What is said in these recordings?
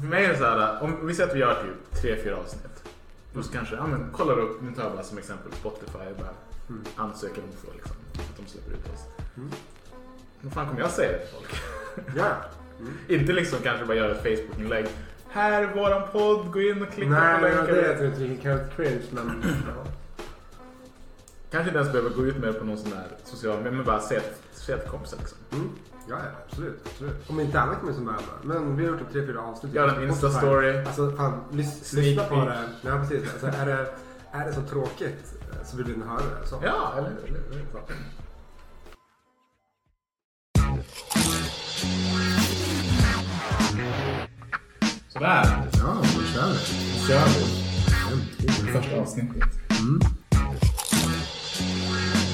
för mig är det så här, om vi säger att vi gör typ tre, fyra avsnitt. Då så kanske, ja men kollar upp, nu tar jag bara som exempel Spotify, bara ansöker om få liksom, att de släpper ut oss. Vad fan kommer jag säga det till folk? Ja. Inte liksom kanske bara göra ett Facebook-inlägg. Här är våran podd, gå in och klicka Nej, på länken. det är inte riktigt kanske cringe men... Ja. Kanske inte ens behöver gå ut med det på någon sån där social media, men bara säga säga till kompisar liksom. Mm. Ja, ja, absolut, absolut. Om inte annat kommer som bara, men vi har gjort typ tre, fyra avsnitt. Gör en Insta-story. Alltså fan, lys lyssna på peek. det. Ja, precis. Alltså, är, det, är det så tråkigt eh, så vill vi höra det. Så. Ja, eller hur? Sådär, Ja, då kör vi. då kör vi. Första avsnittet.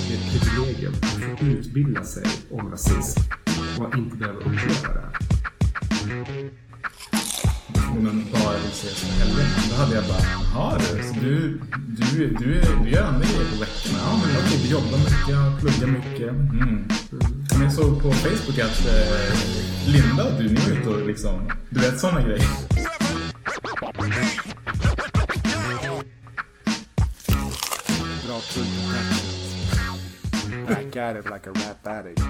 Det är ett privilegium att utbilda sig om rasism och att inte behöva uppleva det. Hon bara vill se som helvete. Då hade jag bara, jaha du, så du, du, du, du gör andra grejer på veckorna? Ja men okej, du jobbar mycket, jag pluggar mycket. Mm. Men jag såg på Facebook att eh, Linda och du, ni var ute och liksom, du vet sådana grejer. Bra Back at it like a rap addict.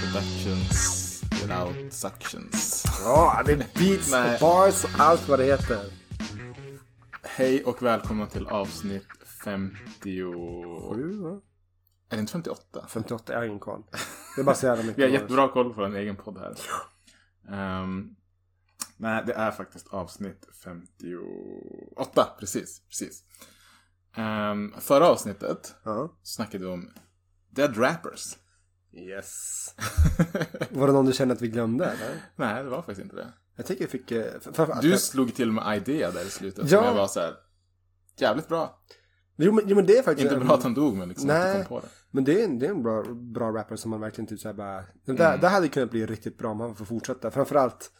Productions without suctions. Ja, det är beats Nej. och bars och allt vad det heter. Hej och välkomna till avsnitt 50... Sju, va? Är det inte 58? 58, jag har ingen koll. Det är bara så jävla mycket. Vi har jättebra koll på en egen podd här. Ehm, nej, det är faktiskt avsnitt 58. Precis, precis. Um, förra avsnittet Ja. snackade vi om Dead Rappers. Yes. Var det någon du kände att vi glömde eller? nej, det var faktiskt inte det. Jag tycker vi fick... eh, för- för- Du slog till med idea där i slutet. Ja. Som jag var så här, jävligt bra. Jo men, jo, men det är faktiskt... Inte bra att han dog, men liksom att Nej. du kom på det. Men det är en, det är en bra, bra rapper som man verkligen typ såhär bara... Det där, det hade kunnat bli riktigt bra om man får fortsätta. Framförallt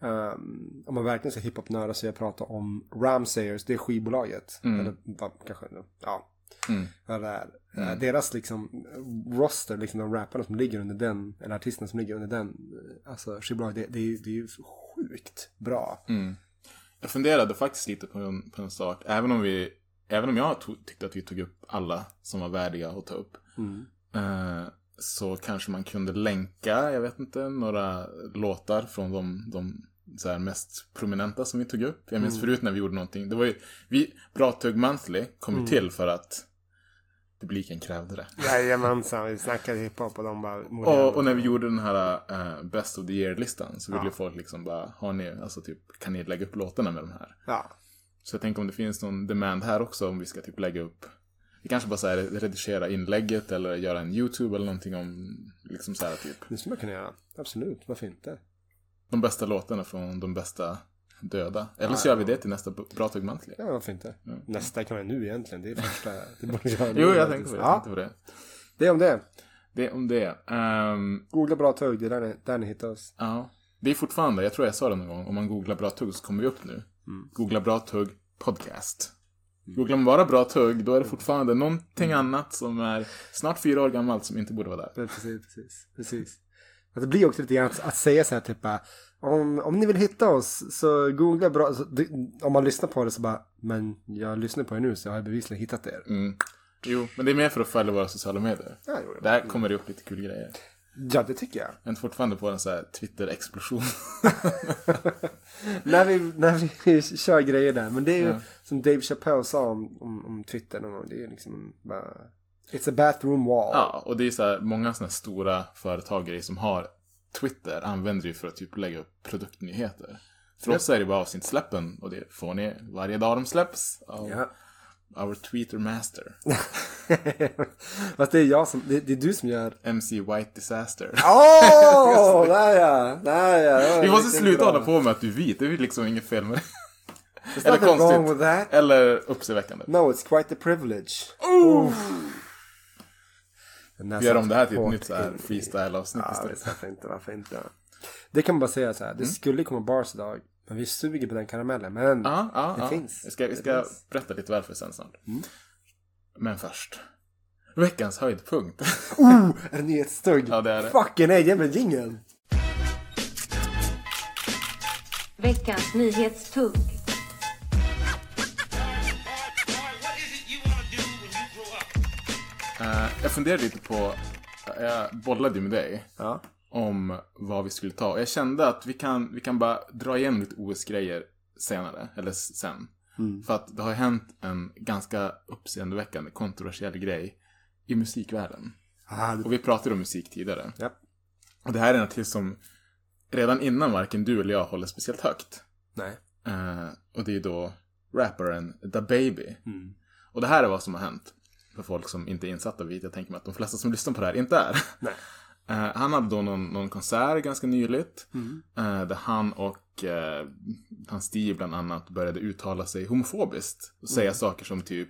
um, om man verkligen ska hiphop-nörda så jag pratar om Ramsayers, det är skivbolaget. Eller vad, kanske, ja. Mm. Är. Eh, Deras liksom roster, liksom de rapparna som ligger under den, eller artisterna som ligger under den, eh, alltså skivbolag, det, det, är, det är ju sjukt bra. Mm. Jag funderade faktiskt lite på en, på en sak. Även om, vi, även om jag tog, tyckte att vi tog upp alla som var värdiga att ta upp. Eh, så kanske man kunde länka, jag vet inte, några låtar från de, de så här, mest prominenta som vi tog upp. Jag minns förut när vi gjorde någonting. Det var ju, vi, Bra Tugg Monthly kom ju till för att publiken krävde det. Jajamensan, vi snackade hiphop och de bara... Och, och när vi gjorde den här eh, Best of the Year-listan så ville folk liksom bara, har ni, alltså typ, kan ni lägga upp låtarna med de här? Ja. Så jag tänker om det finns någon demand här också om vi ska typ lägga upp vi kanske bara så här, redigera inlägget eller göra en YouTube eller någonting om liksom så här typ Det skulle man kunna göra. Absolut, varför inte? De bästa låtarna från de bästa döda. Eller så gör vi det till nästa Bra Tugg Monthly. Ja, varför inte? Nästa kan vara nu egentligen. Det är första... Det borde göra Jo, jag tänkte på det. Jag Ja, tänkte på det. det är om det. Det om det. Ehm, Googla bra tugg, det är där ni, där ni hittar oss. ja. Det är fortfarande, jag tror jag sa det någon gång, om man googlar Bra Tugg så kommer vi upp nu. Googla Bra Tugg Podcast. Googlar man bara Bra Tugg, då är det fortfarande någonting annat som är snart fyra år gammalt som inte borde vara där. Är Precis, precis, precis. Att det blir också lite grann att, att säga så här typ bara, om, om ni vill hitta oss så googla bra, så, om man lyssnar på det så bara, men jag lyssnar på er nu så har jag bevisligen hittat er. Mm. Jo, men det är mer för att följa våra sociala medier. Ja, jo, Där kommer det upp lite kul grejer. Ja, det tycker jag. Är fortfarande på en så här Twitter-explosion. när, vi, när vi kör grejer där, men det är ju som Dave Chappelle sa om, om, om Twitter någon gång, det är ju liksom bara, it's a bathroom wall. ja, och det är så här, många sådana stora företag som har Twitter använder ju för att typ lägga upp produktnyheter. För oss är det bara avsnittssläppen och det får ni varje dag de släpps av Ja. our Twitter master. Fast det är jag som, det, det är du som gör MC White Disaster. Åh, där ja, där ja. Vi måste sluta bra. hålla på med att du är vit. Det är liksom inget fel med det. Eller konstigt. Eller uppseendeväckande. No, it's quite the privilege. Den Vi gör om det här till ett nytt så här freestyle-avsnitt Ja, istället. varför inte, varför inte. Det kan man bara säga så här, det Mm. skulle komma bars idag, men vi suger på den karamellen. Men Ja, ja, det ja. finns. Vi ska, vi Det ska finns. berätta lite varför sen snart. Men först. Veckans höjdpunkt. Oh, är det nyhetsstugg? Ja, det är det. Fucking nej, ge mig jingeln. Veckans nyhetstugg. Jag funderade lite på, jag bollade ju med dig. Ja. om vad vi skulle ta. Och jag kände att vi kan, vi kan bara dra igenom lite OS-grejer senare, eller sen. För att det har hänt en ganska uppseendeväckande, kontroversiell grej i musikvärlden. Ah, det... Och vi pratade om musik tidigare. Ja. Och det här är en artist som redan innan varken du eller jag håller speciellt högt. Nej. Eh, och det är då rapparen Da Baby. Och det här är vad som har hänt. För folk som inte är insatta, vilket jag tänker mig att de flesta som lyssnar på det här inte är. Nej. Eh, han hade då någon, någon konsert ganska nyligt. eh, där han och uh, hans Steve bland annat började uttala sig homofobiskt. Och säga saker som typ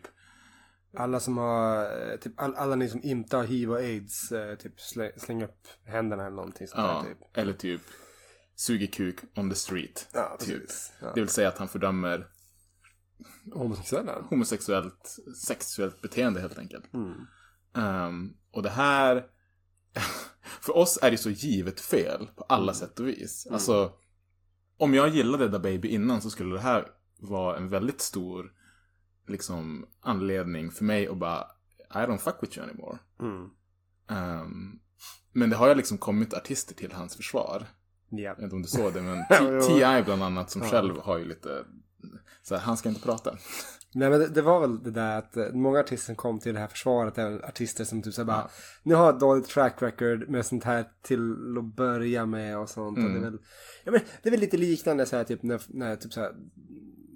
Alla som har, typ all, alla ni som inte har hiv och aids, typ släng, släng upp händerna eller någonting sånt Ja, där typ. eller typ suger kuk on the street. Ja, typ. Ja. Det vill säga att han fördömer Homosexuella? homosexuellt sexuellt beteende helt enkelt. Mm. Ehm, och det här, för oss är det så givet fel på alla sätt och vis. Alltså, om jag gillade Da Baby innan så skulle det här vara en väldigt stor liksom, anledning för mig att bara, I don't fuck with you anymore. Mm. Ehm, men det har ju liksom kommit artister till hans försvar. Ja. Jag vet inte om du såg det, men Ja. T.I. bland annat som själv har ju lite, så här, han ska inte prata. Nej men det, det var väl det där att eh, många artister som kom till det här försvaret är artister som typ såhär bara Ni har ett dåligt track record med sånt här till att börja med och sånt. Och det, är väl, ja, men det är väl lite liknande så här typ när, när typ så här,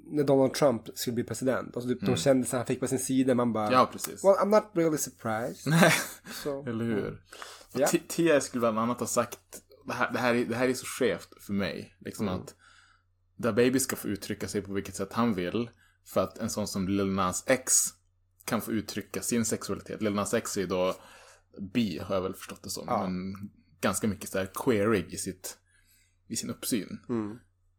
när Donald Trump skulle bli president. Och så typ de kändisar han fick på sin sida man bara Ja, precis. Well I'm not really surprised. Nej, Så, eller hur? Ja. T- T.I. skulle bland annat ha sagt, det här, det här, är, det här är så skevt för mig. Liksom att Da Baby ska få uttrycka sig på vilket sätt han vill. För att en sån som Lil Nas X kan få uttrycka sin sexualitet. Lil Nas X är då bi, har jag väl förstått det som. Men ganska mycket så här queerig i, sitt, i sin uppsyn.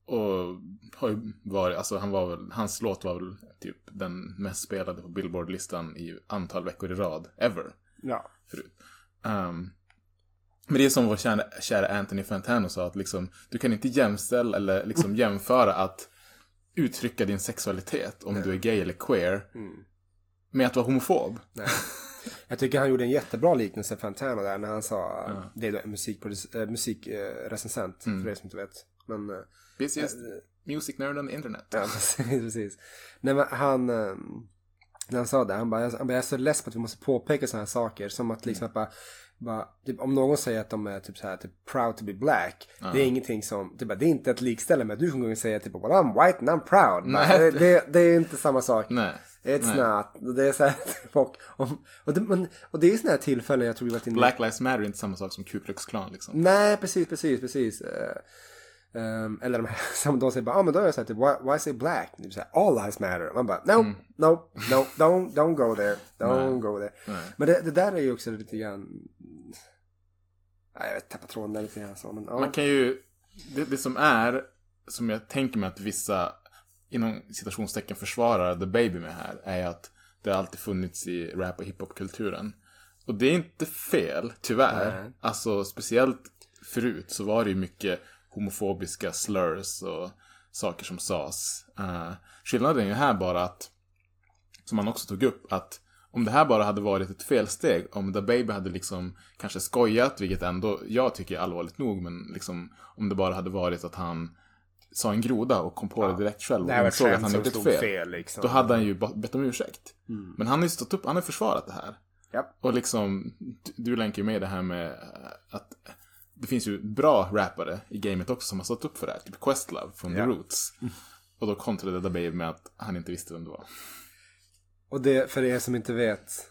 Och har ju varit, alltså han var väl, hans låt var väl typ den mest spelade på Billboard-listan i antal veckor i rad, ever ja. förut. Um, men det är som vår kära, kära Anthony Fantano sa, att liksom, du kan inte jämställa eller liksom jämföra att uttrycka din sexualitet, om du är gay eller queer, med att vara homofob. Nej. Jag tycker han gjorde en jättebra liknelse Fantano där när han sa det är då en musikproduc- äh, musikrecensent för er som inte vet. Men eh, Busiest music nerd on the internet. Ja, precis. precis. Nej, men han, eh, när han sa det, han bara, jag, han bara, jag är så less på att vi måste påpeka sådana här saker. Som att liksom att bara, bara typ, om någon säger att de är typ så här, typ proud to be black. Det är ingenting som, typ, det är inte ett likställe med att du och säga typ, well I'm white and I'm proud. Bara, Nej. det, det, det är inte samma sak. Nej. It's Nej. not. Det är så här, och, och, och, det, men, och det är sådana här tillfällen jag tror vi varit inne Black Lives Matter är inte samma sak som Ku Klux Klan liksom. Nej, precis, precis, precis. Ehm, eller de här som de säger bara, ah, men då är jag såhär typ, why, why say black? Typ såhär, all lives matter. Man bara, no, no, no, don't, don't go there, don't go there. Men det, det där är ju också lite grann, nej jag vet, tappat tråden där lite grann så, men ja. Man kan ju, det, det som är, som jag tänker mig att vissa, inom citationstecken försvarar The Baby med här, är att det alltid funnits i rap och hiphop-kulturen. Och det är inte fel, tyvärr. Nej. Alltså, speciellt förut så var det ju mycket homofobiska slurs och saker som sades. Uh, skillnaden är ju här bara att, som man också tog upp, att om det här bara hade varit ett felsteg, om The Baby hade liksom kanske skojat, vilket ändå jag tycker är allvarligt nog, men liksom om det bara hade varit att han sa en groda och kom på det direkt själv det och var insåg att han gjort ett fel. fel, liksom. Då hade han ju bett om ursäkt. Men han har ju stått upp, han har försvarat det här. Ja. Och liksom, du- länkar ju med det här med eh, att det finns ju bra rappare i gamet också som har stått upp för det här. Typ Questlove från Ja. The Roots. Och då kontrade Da Baby med att han inte visste vem det var. Och det, för er som inte vet,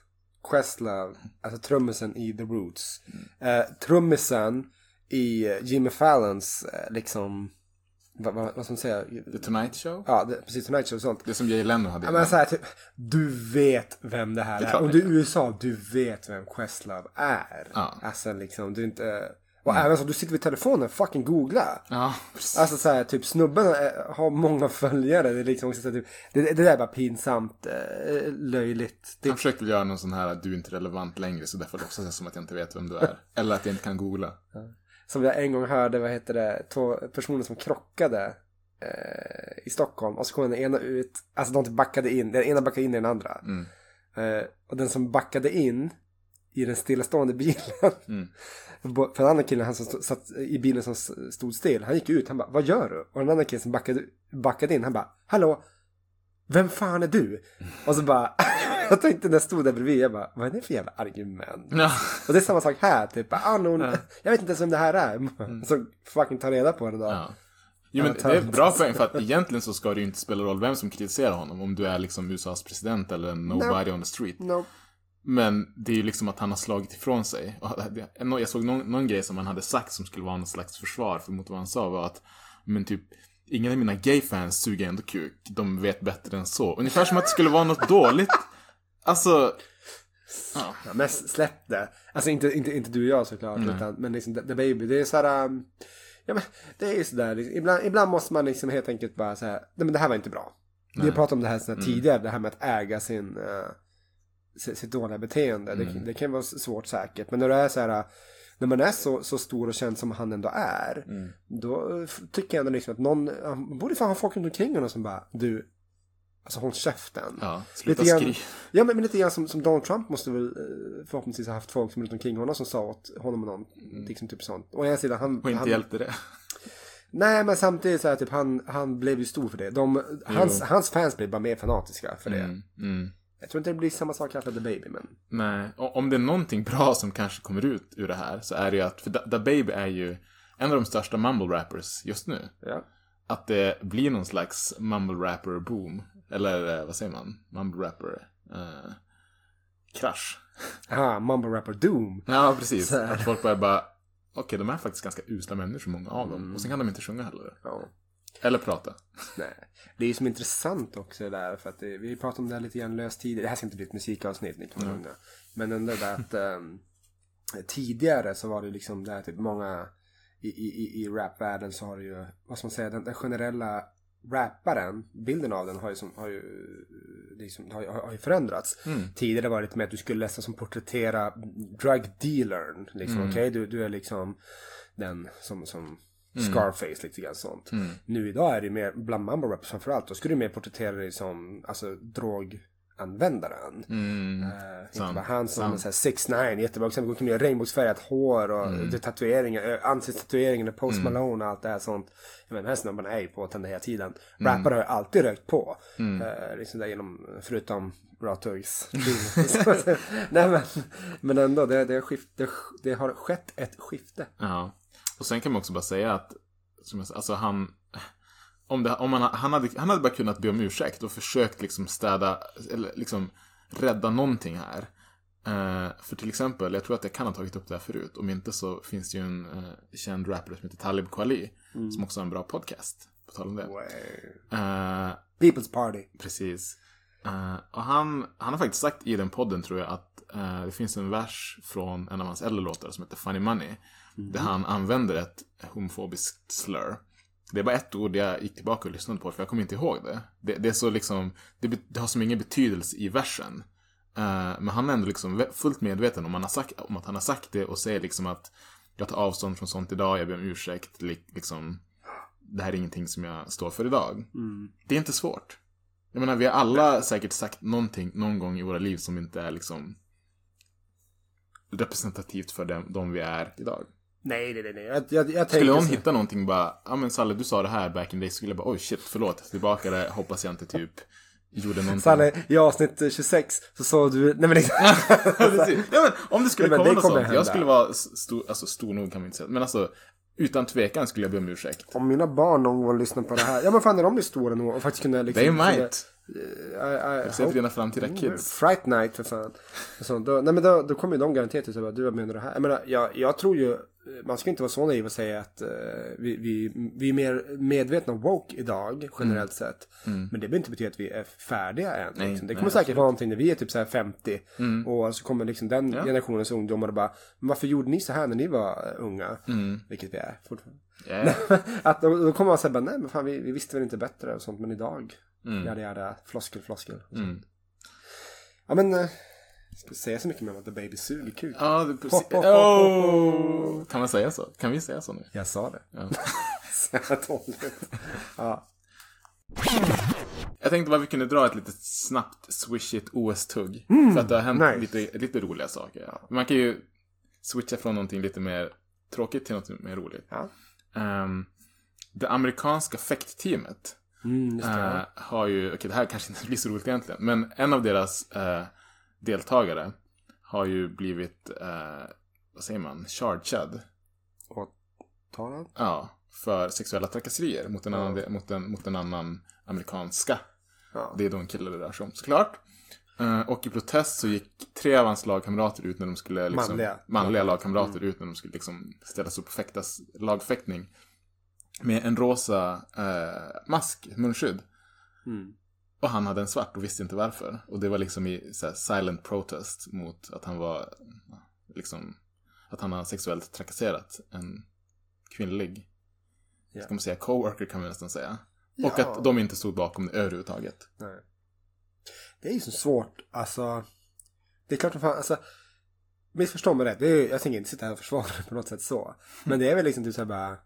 Questlove, alltså trummisen i The Roots. Eh, trummisen i eh, Jimmy Fallons, eh, liksom, vad, vad, vad ska man säga? The Tonight Show? Ja, det, precis, Tonight Show och sånt. Det som Jay Leno hade Ja, men så här, typ, du vet vem det här Det är Om du är i USA, du vet vem Questlove är. Ja. Alltså liksom, du är inte... Och även så, du sitter vid telefonen, fucking googla. Ja. Alltså så här, typ snubben är, har många följare. Det är liksom också så här, typ, det, det där är bara pinsamt, eh, löjligt. Det, Han försökte göra någon sån här att du är inte relevant längre så därför låtsas jag som att jag inte vet vem du är. Eller att jag inte kan googla. som jag en gång hörde, vad heter det, två personer som krockade. eh, i Stockholm och så kom den ena ut, alltså de typ backade in, den ena backade in i den andra. Mm. Eh, och den som backade in i den stillastående bilen. Mm. För den andra killen han som satt i bilen som stod still, han gick ut, han bara vad gör du? Och den andra killen som backade, backade in, han bara hallå, vem fan är du? Och så bara, jag tänkte när jag stod där bredvid, jag bara vad är det för jävla argument? Ja. Och det är samma sak här, typ, ah, någon, jag vet inte ens vem det här är. Så fucking ta reda på det då. Ja. Jo men Ja, det är bra poäng för att egentligen så ska det ju inte spela roll vem som kritiserar honom. Om du är liksom USAs president eller nobody on the street. No. Men det är ju liksom att han har slagit ifrån sig. Jag såg någon, någon grej som han hade sagt som skulle vara någon slags försvar för mot vad han sa var att men typ Ingen av mina gay-fans suger ändå kuk. De vet bättre än så. Ungefär som att det skulle vara något dåligt. Alltså, ja. Ja, men släpp det. Alltså inte, inte, inte du och jag såklart. Utan, men liksom The, Baby. Det är så här. Um, ja men det är ju sådär. Liksom, ibland, ibland måste man liksom helt enkelt bara säga. Nej men det här var inte bra. Vi har pratat om det här sådär tidigare. Det här med att äga sin. Uh, sitt, dåliga beteende. Det, det kan vara svårt säkert. Men när du är så här. När man är så, så stor och känd som han ändå är. Då eh, f- tycker jag ändå liksom att någon. Han borde fan ha folk runt omkring honom som bara. Du. Alltså håll käften. ja sluta Lite grann, ja, men, men lite grann som, som Donald Trump måste väl eh, förhoppningsvis ha haft folk som runt omkring honom som sa åt honom och någon, liksom typ sånt. Å ena sidan, han... Och inte han hjälpte det. Nej, men samtidigt så här, typ, han, han blev ju stor för det. De, hans, hans fans blev bara mer fanatiska för det. Mm, mm. Jag tror inte det blir samma sak för The Baby, men... Nej, och om det är någonting bra som kanske kommer ut ur det här så är det ju att, för Da Da Baby är ju en av de största mumble rappers just nu. Ja. Att det blir någon slags mumble rapper boom. Eller eh, vad säger man? Mumble rapper eh, krasch. Aha, Mumble Rapper Doom. Ja, precis. Att folk börjar bara, okej de är faktiskt ganska usla människor, många av dem. Och sen kan de inte sjunga heller. Ja. Eller prata. Nej. Det är ju som intressant också det där, för att det, vi pratade om det här lite grann löst tidigare. Det här ska inte bli ett musikavsnitt, ni kan lugna. Men ändå det att ehm, tidigare så var det liksom där typ många i, i, i- rapvärlden så har det ju, vad ska man säga, den, den generella rapparen, bilden av den har ju, som, har ju, liksom, har, ju- har ju förändrats. Tidigare var det lite mer att du skulle nästan som porträttera drug dealern. Liksom, Okej, du, du är liksom den som, som Scarface lite grann sånt. Nu idag är det mer, bland mumble rappers framförallt, då skulle du mer porträttera dig som alltså, droganvändaren. Mm. Uh, inte bara han som såhär 6 9 jättebra exempel. Går med regnbågsfärgat hår och Mm. tatueringar, äh, ansiktstatueringar, Post Malone och allt det här sånt. Jag menar, den här snubben är ju påtänd hela tiden. Mm. Rappare har ju alltid rökt på. Eh, liksom där genom, förutom bra tuggs. Nej men, men ändå, det, det, har skift, det, det har skett ett skifte. Ja. Och sen kan man också bara säga att, som jag sa, alltså han, om, det, om han, han, hade, han hade bara kunnat be om ursäkt och försökt liksom städa, eller liksom rädda någonting här. Eh, för till exempel, jag tror att jag kan ha tagit upp det här förut. Om inte så finns det ju en eh, känd rapper som heter Talib Kweli. Som också har en bra podcast. På tal om det. Eh, People's party. Precis. Och han, han har faktiskt sagt i den podden tror jag att det finns en vers från en av hans äldre låtar som heter Funny Money. Där han använder ett homofobiskt slur. Det är bara ett ord jag gick tillbaka och lyssnade på för jag kommer inte ihåg det. Det, det är så liksom, det, det har som ingen betydelse i versen. Eh, men han är ändå liksom fullt medveten om, han har sagt, om att han har sagt det och säger liksom att jag tar avstånd från sånt idag, jag ber om ursäkt, li, liksom. Det här är ingenting som jag står för idag. Det är inte svårt. Jag menar, vi har alla säkert sagt någonting någon gång i våra liv som inte är liksom representativt för dem, de vi är idag. Nej, nej, nej. Jag, jag, jag Skulle någon så- hitta någonting bara, ja men Salle du sa det här back in the day, så skulle jag bara oj shit, förlåt, tillbaka det, hoppas jag inte typ gjorde någonting. Salle, i avsnitt eh, 26 så sa du, nej men liksom, ja, men om det skulle Nej, komma det något sånt, hända. jag skulle vara stor, alltså stor nog kan man inte säga, men alltså utan tvekan skulle jag be om ursäkt. om mina barn någon gång lyssnar på det här, ja men fan när de blir stora nog och faktiskt kunna liksom... They might. I, I, Jag ser för dina framtida kids. Fright night för fan. Så, då, nej men då, då kommer ju de garanterat att säga du vad menar du här? Jag menar, jag, jag tror ju, man ska inte vara så naiv och säga att eh, vi, vi, vi är mer medvetna om woke idag generellt sett. Men det behöver inte betyda att vi är färdiga än. Nej, liksom. Det nej, kommer säkert vara någonting när vi är typ så här 50 och så kommer liksom den Ja. generationens ungdomar och bara, varför gjorde ni så här när ni var eh, unga? Vilket vi är fortfarande. Yeah. Att då, då kommer man säga nej men fan vi, vi visste väl inte bättre och sånt, men idag. Mm. Jada jada, floskel, floskel. sånt. Mm. Ja men, eh, Ska säga så mycket mer om att The Baby suger kuk? Ja, det precis. Oh! Kan man säga så? Kan vi säga så nu? Jag sa det. Ja. Så jävla dåligt. Ja. Jag tänkte bara vi kunde dra ett litet snabbt swishigt OS-tugg. för att det har hänt Mm, nice. lite, lite roliga saker. Man kan ju switcha från någonting lite mer tråkigt till något mer roligt. Ja. Ehm, det amerikanska fäktteamet Mm, eh, har ju, okej det här kanske inte blir så roligt egentligen, men en av deras eh, deltagare har ju blivit, eh, vad säger man, chargead. Åtalad? Ja, för sexuella trakasserier mot en, Ja. annan, mot en, mot en annan amerikanska. Ja. Det är då en kille det rör sig om, såklart. Eh, och i protest så gick tre av hans lagkamrater ut när de skulle liksom, Manliga. manliga lagkamrater ut när de skulle liksom ställas upp och fäktas lagfäktning. Med en rosa eh, mask, munskydd. Mm. Och han hade en svart och visste inte varför. Och det var liksom i så här, silent protest mot att han var liksom att han har sexuellt trakasserat en kvinnlig Ja. ska man säga coworker kan man nästan säga. Ja. Och att de inte stod bakom det överhuvudtaget. Nej. Det är ju så svårt, alltså. Det är klart som fan, alltså. Missförstå mig rätt, det är, jag tänker inte sitta här och försvara det på något sätt så. Men det är väl liksom typ såhär bara.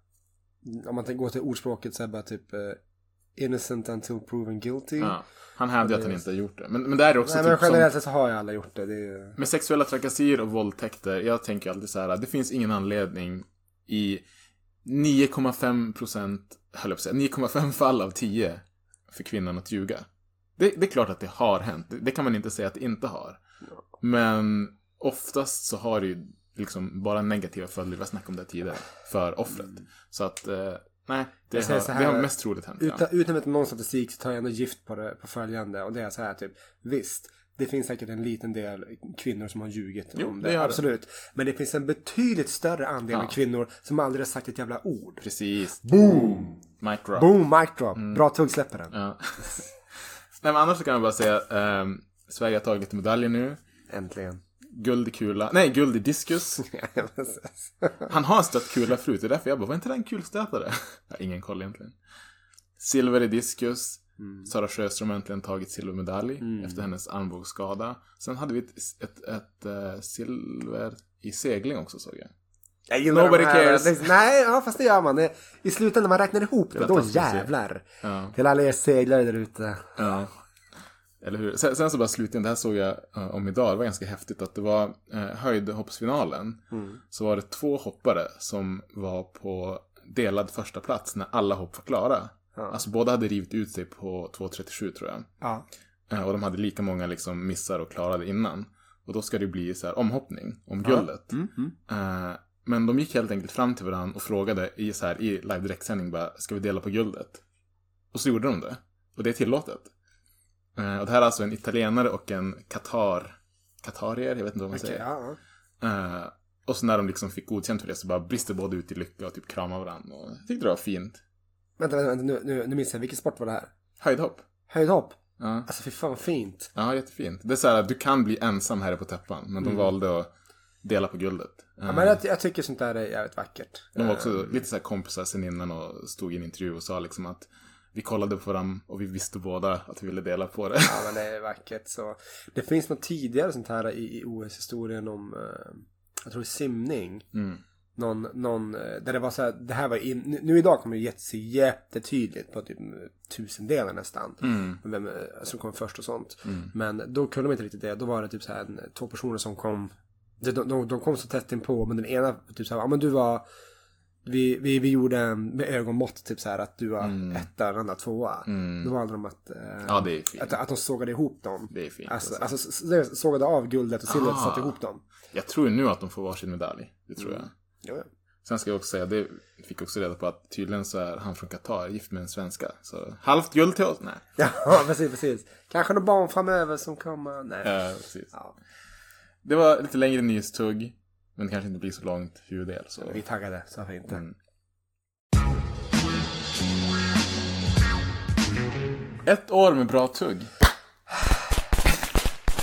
Om man tänker gå till ordspråket så här bara typ. Innocent until proven guilty. Ja. Han hävdade att han inte har gjort det. Men, men där är det också Nej men typ som, generellt sett så har ju alla gjort det. det ju... med sexuella trakasserier och våldtäkter. Jag tänker alltid så här. Det finns ingen anledning i 9,5 procent, höll jag på att säga, 9,5 fall av 10 för kvinnan att ljuga. Det, det är klart att det har hänt. Det, det kan man inte säga att det inte har. Men oftast så har det ju liksom bara negativa följder. Vi har snackat om det tidigare. För offret. Så att, eh, nej. Det Jag har, så det här, har mest troligt hänt. Ja. Utan, utan att någon statistik så tar jag ändå gift på, det, på följande. Och det är så här typ. Visst. Det finns säkert en liten del kvinnor som har ljugit Jo, om det det. gör det. Absolut. Men det finns en betydligt större andel Ja. av kvinnor som aldrig har sagt ett jävla ord. Precis. Boom! Mic drop. Boom, mic drop. Mm. Bra tuggsläpparen. Ja. Nej men annars så kan jag bara säga ehm, Sverige har tagit lite medaljer nu. Äntligen. Guld i kula. Nej, guld i diskus. Han har stött kula förut. Det är därför jag bara, var inte det en kulstötare? Jag har ingen koll egentligen. Silver i diskus. Sara Sjöström har äntligen tagit silvermedalj efter hennes armbågsskada. Sen hade vi ett, ett, ett, eh, silver i segling också såg jag. Jag gillar Nobody de här- cares. det- Nej, ja, fast det gör man. Det, I slutändan när man räknar ihop det, var då jävlar. Ja. Till alla er seglare där ute. Ja. Eller hur? Sen, sen så bara slutligen, det här såg jag eh, om idag, det var ganska häftigt att det var uh, höjdhoppsfinalen. Så var det två hoppare som var på delad första plats när alla hopp var klara. Alltså båda hade rivit ut sig på 2.37 tror jag. Ja. Eh, och de hade lika många liksom missar och klarade innan. Och då ska det bli så här omhoppning om guldet. Eh, men de gick helt enkelt fram till varandra och frågade i, så här, i live direktsändning bara, ska vi dela på guldet? Och så gjorde de det. Och det är tillåtet. Eh, och det här är alltså en italienare och en katar, katarier, jag vet inte vad man Okej, säger. ja. Eh, och så när de liksom fick godkänt för det så bara brister båda ut i lycka och typ kramar varandra. Och jag tyckte det var fint. Vänta, vänta, vänta nu, nu, nu minns jag. Vilken sport var det här? Höjdhopp. Höjdhopp. Ja. Alltså fy fan vad fint. Ja, jättefint. Det är så här att du kan bli ensam här på täppan, men Mm. de valde att dela på guldet. Ja, men jag, jag tycker sånt där är jävligt vackert. De var också lite så här kompisar sen innan och stod i en intervju och sa liksom att vi kollade på varandra och vi visste båda att vi ville dela på det. Ja men det är vackert så. Det finns något tidigare sånt här i, i OS-historien om, eh, jag tror simning. Mm. Någon, någon, eh, där det var så här, det här var in, nu, nu idag kommer det jätte, jättetydligt på typ tusendelar nästan. Mm. Vem eh, som kom först och sånt. Men då kunde de inte riktigt det. Då var det typ så här en, två personer som kom, de, de, de, kom så tätt inpå men den ena typ så här, ja men du var vi, vi, vi gjorde med ögonmått typ så här att du var etta och den andra tvåa. Då valde de att, eh, Mm. Ja, att, att de sågade ihop dem. Det är fint. Alltså, alltså. alltså sågade av guldet och silvret och Ah. satte ihop dem. Jag tror nu att de får varsin medalj. Det tror jag. Ja. Sen ska jag också säga, det fick också reda på att tydligen så är han från Qatar gift med en svenska. Så halvt guld till oss? Nej. Ja, precis, precis. Kanske några barn framöver som kommer. Nej. Ja, precis. Ja. Det var lite längre nyhetstugg. Men det kanske inte blir så långt huvuddel. Så. Vi är taggade, så varför inte? Mm. Ett år med bra tugg.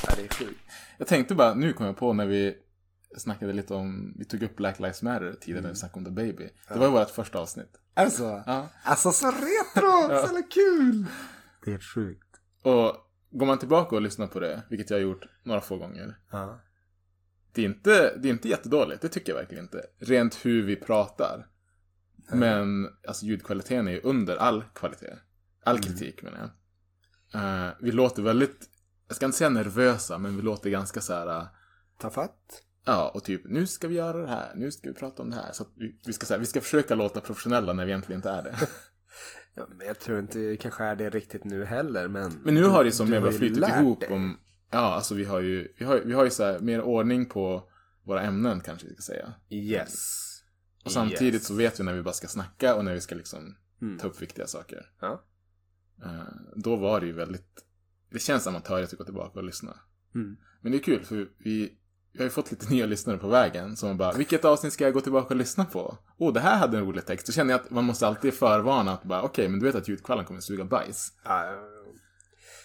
Ja, det är sjukt. Jag tänkte bara, nu kom jag på när vi snackade lite om, vi tog upp Black Lives Matter tidigare när vi snackade om The Baby. Det var ju vårt första avsnitt. Alltså, Ja. alltså så retro! Så jävla kul! Det är sjukt. Och går man tillbaka och lyssnar på det, vilket jag har gjort några få gånger. Ja. Det är inte, det är inte jättedåligt, det tycker jag verkligen inte. Rent hur vi pratar. Men alltså ljudkvaliteten är ju under all kvalitet. All kritik menar jag. Eh, vi låter väldigt, jag ska inte säga nervösa, men vi låter ganska så här. eh, Ta fatt. Ja, och typ nu ska vi göra det här, nu ska vi prata om det här. Så vi, vi, ska, så här, vi ska försöka låta professionella när vi egentligen inte är det. Ja, men jag tror inte det kanske är det riktigt nu heller, men... Men nu har det som ju flutit ihop om, ja alltså vi har ju, vi har, vi har ju så här mer ordning på våra ämnen kanske vi ska säga. Yes. Och samtidigt Yes. så vet vi när vi bara ska snacka och när vi ska liksom Mm. ta upp viktiga saker. Ja. Eh, då var det ju väldigt, det känns amatörigt att gå tillbaka och lyssna. Mm. Men det är kul för vi, vi har ju fått lite nya lyssnare på vägen som bara, vilket avsnitt ska jag gå tillbaka och lyssna på? Oh, det här hade en rolig text. Då känner jag att man måste alltid förvarna att bara, okej, men du vet att ljudkvallen kommer suga bajs. Ja.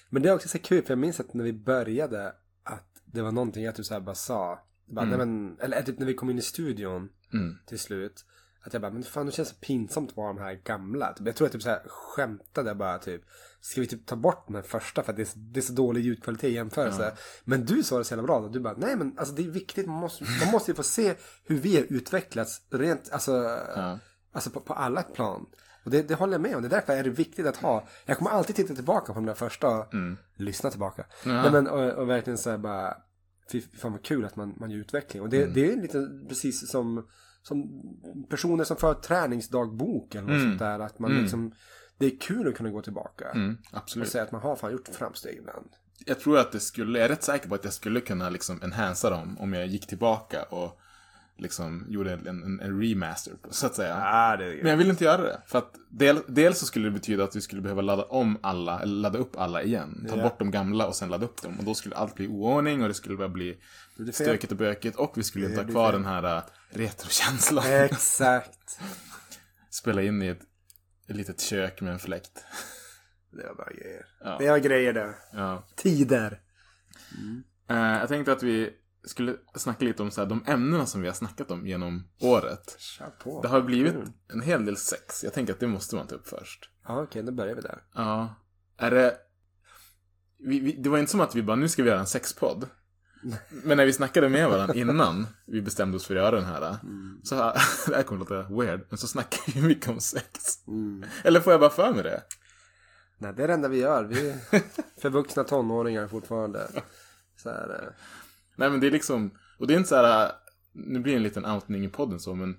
Men det är också så kul, för jag minns att när vi började att det var någonting jag typ så bara sa. Bara, nej, men, eller typ när vi kom in i studion Mm. till slut. Att jag bara, men fan det känns så pinsamt att vara de här gamla. Typ, Jag tror jag typ så här skämtade bara typ. Ska vi typ ta bort den här första för att det är, så- det är så dålig ljudkvalitet i jämförelse. Men du sa det så jävla bra. då. Du bara, nej men alltså det är viktigt. Man måste, man måste ju få se hur vi har utvecklats rent, alltså, alltså på, på alla plan. Och det, det håller jag med om. Det är därför är det viktigt att ha. Jag kommer alltid titta tillbaka på de där första. Lyssna tillbaka. Ja. Nej, men, och, och verkligen så här bara. Fy fan vad kul att man, man gör utveckling. Och det, Mm. det är lite precis som, som personer som för träningsdagbok eller något sånt där. Att man liksom. Det är kul att kunna gå tillbaka. Mm, Och absolut. säga att man har fan gjort framsteg ibland. Jag tror att det skulle, jag är rätt säker på att jag skulle kunna liksom enhansa dem om jag gick tillbaka och liksom gjorde en, en, en remaster, så att säga. Är Men jag vill inte göra det. För att del, dels så skulle det betyda att vi skulle behöva ladda om alla, eller ladda upp alla igen. Ta Ja. bort de gamla och sen ladda upp dem. Och då skulle allt bli oordning och det skulle bara bli stökigt och bökigt. Och vi skulle inte ha kvar den här äh, retrokänslan. Exakt. Spela in i ett, ett litet kök med en fläkt. Det var bara grejer. Ja. Det var grejer det. Ja. Tider. Eh, jag tänkte att vi skulle snacka lite om så här, de ämnena som vi har snackat om genom året. På. Det har blivit en hel del sex. Jag tänker att det måste man ta upp först. Ja, okej, då börjar vi där. Ja. Är det... Vi, vi, det var inte som att vi bara, nu ska vi göra en sexpodd. Men när vi snackade med varandra innan vi bestämde oss för att göra den här. Så här, det här kommer att låta weird, men så snackade vi mycket om sex. Eller får jag bara för mig det? Nej, det är det enda vi gör. Vi är förvuxna tonåringar fortfarande. Så här, eh, Nej men det är liksom, och det är inte så här, nu blir det en liten outning i podden så, men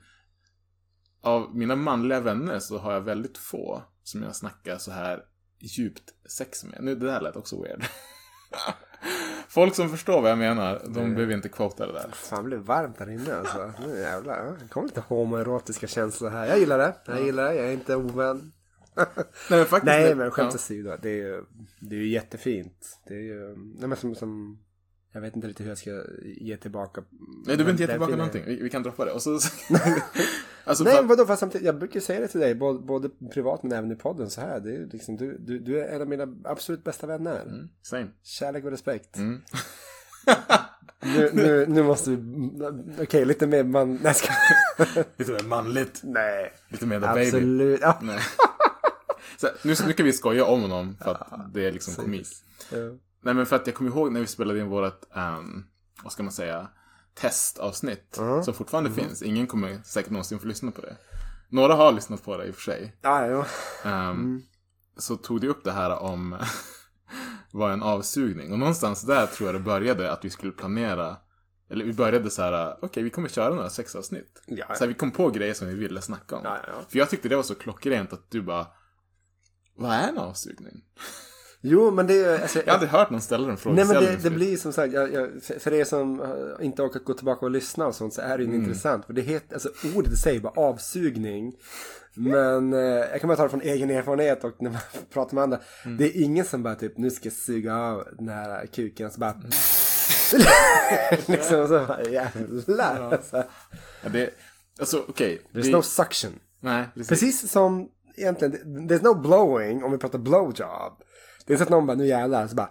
av mina manliga vänner så har jag väldigt få som jag snackar så här djupt sex med. Nu, det där lät också weird. Folk som förstår vad jag menar, de behöver inte quota det där. fan, det blev varmt där inne alltså. Nu jävlar. ja, Det kom lite homoerotiska känslor här. Jag gillar det. Jag gillar det. Jag är inte ovän. Nej men faktiskt. Nej, det- men skämt ja. åsido. Det är ju, det är ju jättefint. Det är ju, nej men som, som, jag vet inte riktigt hur jag ska ge tillbaka. Nej, du behöver inte ge tillbaka någonting. Vi, vi kan droppa det. Och så... alltså, Nej, för- vadå, fast samtidigt, jag brukar säga det till dig, både, både privat men även i podden så här. Det är liksom, du, du, du är en av mina absolut bästa vänner. Mm, same. Kärlek och respekt. Mm. Nu, nu, nu måste vi, okej, lite mer man, nej, ska, Lite mer manligt. nej. Lite mer the baby. Absolut. Ja. Nej. Så, nu, kan vi skoja om honom för att det är liksom komik. Ja. Nej men för att jag kommer ihåg när vi spelade in vårt, um, vad ska man säga, testavsnitt. Som fortfarande finns. Ingen kommer säkert någonsin få lyssna på det. Några har lyssnat på det i och för sig. Ja, ja. Um, Så tog det upp det här om vad en avsugning. Och någonstans där tror jag det började att vi skulle planera. Eller vi började så här, okej vi kommer köra några sexavsnitt. Ja, Så här, vi kom på grejer som vi ville snacka om. Ja, ja. För jag tyckte det var så klockrent att du bara, vad är en avsugning? Jo, men det är alltså, Jag har aldrig hört någon ställa den frågan. Nej men det, det blir som sagt, jag, jag, för, er som eh, inte orkat gå tillbaka och lyssna och sånt så är det ju intressant. För det heter, alltså ordet i sig bara avsugning. Men eh, jag kan bara ta det från egen erfarenhet och när man pratar med andra. Det är ingen som bara typ, nu ska jag suga av den här kuken så bara liksom så bara, jävlar. Alltså. Ja, det, alltså okej. There's vi- no suction. Nej, precis. Precis som egentligen, there's no blowing om vi pratar blowjob. Det är så att någon bara, nu jävlar, så bara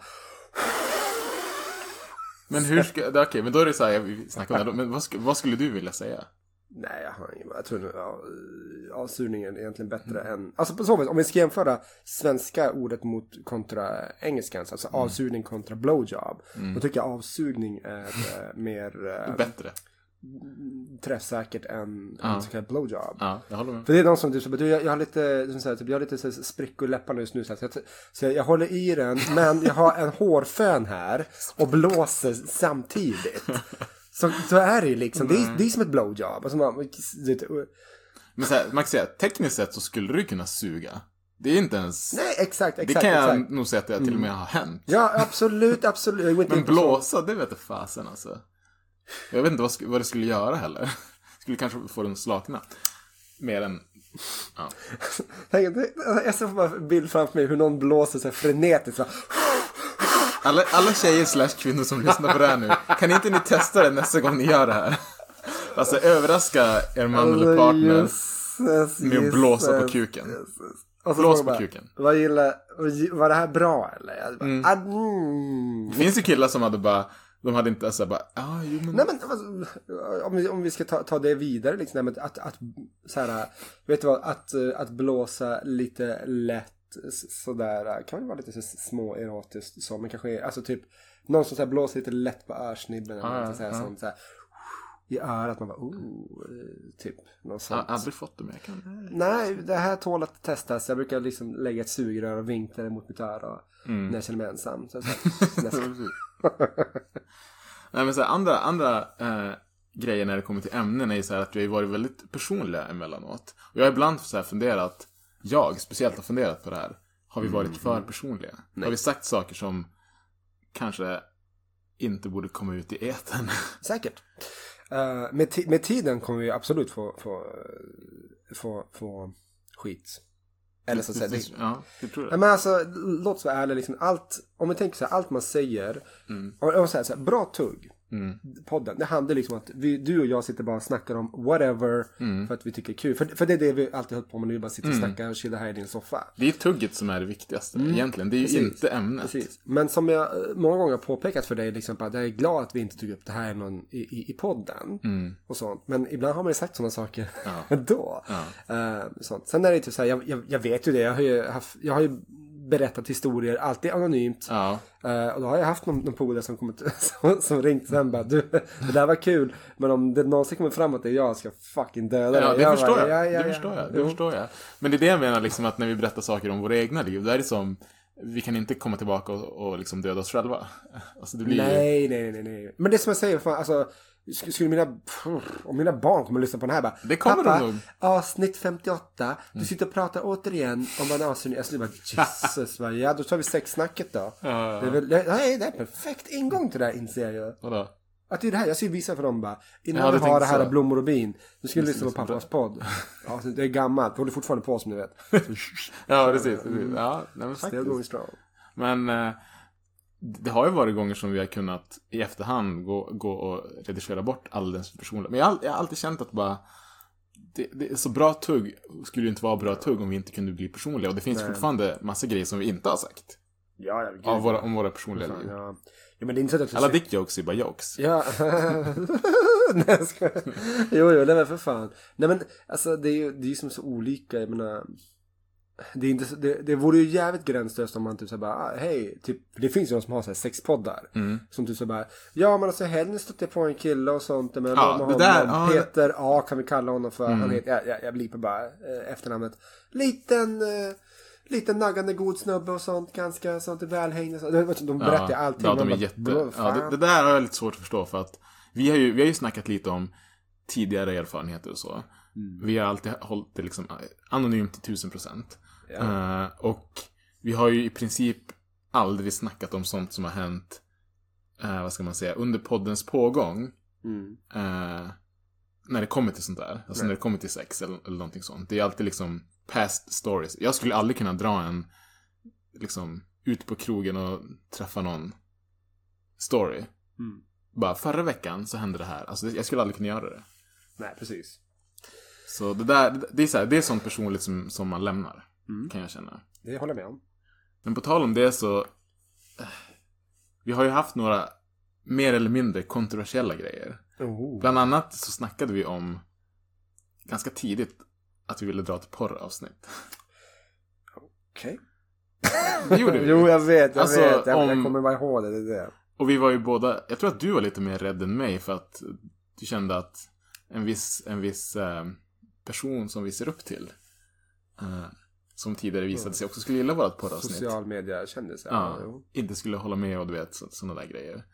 Men hur ska, okej, men då är det så här, vi snackar om det, men vad, vad skulle du vilja säga? Nej, jag har ingen, jag tror nu, ja, avsugningen egentligen bättre än, alltså på så vis, om vi ska jämföra svenska ordet mot kontra engelskans, alltså avsugning kontra blowjob, då tycker jag avsugning är eh, mer eh, Bättre. Träffsäkert än Ja. en så kallad blowjob. Ja, jag håller med. För det är de som du sa, du, jag, jag har lite, som så här, typ, jag har lite så här, sprickor i läpparna just nu. Så, här, så, jag, så jag, jag håller i den, men jag har en hårfön här och blåser samtidigt. Så, så är det ju liksom, det är, det är som ett blowjob. Alltså man, det, Men så här, man kan säga, tekniskt sett så skulle du kunna suga. Det är inte ens... nej, exakt, det exakt. kan jag exakt. nog säga att det till och med har hänt. Ja, absolut, absolut. Men så. blåsa, det vet jag fasen alltså. Jag vet inte vad, vad det skulle göra heller. Skulle kanske få den att slakna. Mer än... Ja. Jag ser bara en bild framför mig hur någon blåser så här frenetiskt. Så här. Alla, alla tjejer slash kvinnor som lyssnar på det här nu, kan inte ni testa det nästa gång ni gör det här? Alltså överraska er man eller partner Jesus, med att blåsa på Jesus. kuken. Och så Blås på jag kuken. Vad gillar, var det här bra eller? Bara, ah, mm. Det finns ju killar som hade bara, de hade inte så här bara, ah, jo men... Nej men alltså, om vi, om vi ska ta, ta det vidare liksom. nej, men Att, att, så här, vet du vad, att, att blåsa lite lätt sådär kan ju vara lite så små erotiskt så. Men kanske, alltså typ någon som så här blåser lite lätt på örsnibben. eller Ja, något så här, ja. sånt, så här, I örat man bara, oh, typ. Något Jag sånt. har aldrig fått det men jag kan... Nej, det här tål att testas. Jag brukar liksom lägga ett sugrör och vinkla det mot mitt öra Mm. när jag känner mig ensam. Så, så, så, Nej men så här, andra, andra eh, grejer när det kommer till ämnen är ju så här att vi har varit väldigt personliga emellanåt. Och jag har ibland så här funderat, jag speciellt har funderat på det här. Har vi varit för personliga? Har vi sagt saker som kanske inte borde komma ut i etern? Säkert. Eh, med, med tiden kommer vi absolut få, få, få, få skit. Eller så att säga. Det, Ja, det tror jag. men alltså, låt oss vara ärliga. Liksom, allt, om vi tänker så här, allt man säger. Mm. Och, och så här, så här, bra tugg. Mm. Podden. Det handlar liksom om att vi, du och jag sitter bara och snackar om whatever. Mm. För att vi tycker det är kul. För, för det är det vi alltid hållit på med. Nu bara sitter och snackar och chillar här i din soffa. Det är tugget som är det viktigaste egentligen. Det är ju Precis. inte ämnet. Precis. Men som jag eh, många gånger har påpekat för dig, liksom, att jag är glad att vi inte tog upp det här någon, i, i, i podden. Och sånt. Men ibland har man ju sagt sådana saker då. Eh, sånt. Sen är det typ så här, jag, jag, jag vet ju det, jag har ju, haft, jag har ju berättat historier, alltid anonymt. Ja. Eh, och då har jag haft någon, någon polare som, kommit, som, som ringt sen bara, du, det där var kul, men om det någonsin kommer fram att det är jag ska fucking döda Ja, dig." det Jag förstår bara, jag. "Ja, ja, det ja." förstår jag. Det Jo. förstår jag. Men det är det jag menar liksom att när vi berättar saker om våra egna liv, då är det som, vi kan inte komma tillbaka och, och liksom döda oss själva. Alltså ju... Nej, nej, nej, nej. Men det som jag säger, fan, alltså, skulle mina, om mina barn kommer att lyssna på den här bara. Det kommer de Pappa, nog." avsnitt 58. Du sitter och pratar återigen om avsugning. Jag skulle bara, Jesus, vad, ja då tar vi sexsnacket då. Ja. Det är väl, nej, det är perfekt ingång till det här inser jag. Vadå? Att det är det här, jag ska visa för dem bara. Innan Ja, vi du har det här så. blommor och bin. Nu ska vi lyssna på pappas podd. Ja, det är gammalt, vi håller fortfarande på som ni vet. Ja, precis. Ja, nej, men Still going strong. Men eh, det har ju varit gånger som vi har kunnat i efterhand gå, gå och redigera bort alldeles personligt. Men jag, har jag har alltid känt att bara det, det är så bra tugg skulle ju inte vara bra tugg om vi inte kunde bli personliga. Och det finns fortfarande massa grejer som vi inte har sagt. Ja, ja, gud. Av våra, om våra personliga liv. Ja. ja, men det är inte så att Alla dick jokes är bara jokes. Ja. Nej, jag skojar. Jo, jo, det var för fan. Nej, men alltså det är ju det är som så olika. Jag menar, det, är inte det, det vore ju jävligt gränslöst om man typ såhär bara, ah, hej, typ, för det finns ju de som har såhär sexpoddar. Mm. Som typ så bara, ja men alltså helgen stötte jag på en kille och sånt. Men Ja, det honom, där, ja. Mm. Peter A kan vi kalla honom för. Han heter, jag, jag, jag blipar bara eh, efternamnet. Liten, eh, liten naggande god snubbe och sånt. Ganska sånt välhängd och sånt. De berättar ju allting. Ja, de är bara, jätte... "Bro, Ja, fan." det, det där har jag lite svårt att förstå för att vi har ju, vi har ju snackat lite om tidigare erfarenheter och så. Mm. Vi har alltid hållit det liksom anonymt till tusen procent. Eh, och vi har ju i princip aldrig snackat om sånt som har hänt, eh, vad ska man säga, under poddens pågång. Mm. eh, när det kommer till sånt där. Alltså när det kommer till sex eller, eller någonting sånt. Det är alltid liksom past stories. Jag skulle aldrig kunna dra en, liksom, ut på krogen och träffa någon story. Mm. Bara förra veckan så hände det här. Alltså jag skulle aldrig kunna göra det. Nej, precis. Så det där, det är så här, det är sånt personligt som, som man lämnar. Kan jag känna. Det håller jag med om. Men på tal om det så. eh, Vi har ju haft några mer eller mindre kontroversiella grejer. Oh. Bland annat så snackade vi om ganska tidigt att vi ville dra ett porravsnitt. Okej. Det gjorde vi. Jo, jag vet, jag Alltså, vet. Jag, jag om- kommer bara ihåg det. det, det. Och vi var ju båda, jag tror att du var lite mer rädd än mig för att du kände att en viss, en viss eh, person som vi ser upp till, eh, som tidigare visade sig också skulle gilla vårt poddavsnitt, Social media kändisar. ja, jo. inte skulle hålla med och du vet, sådana där grejer.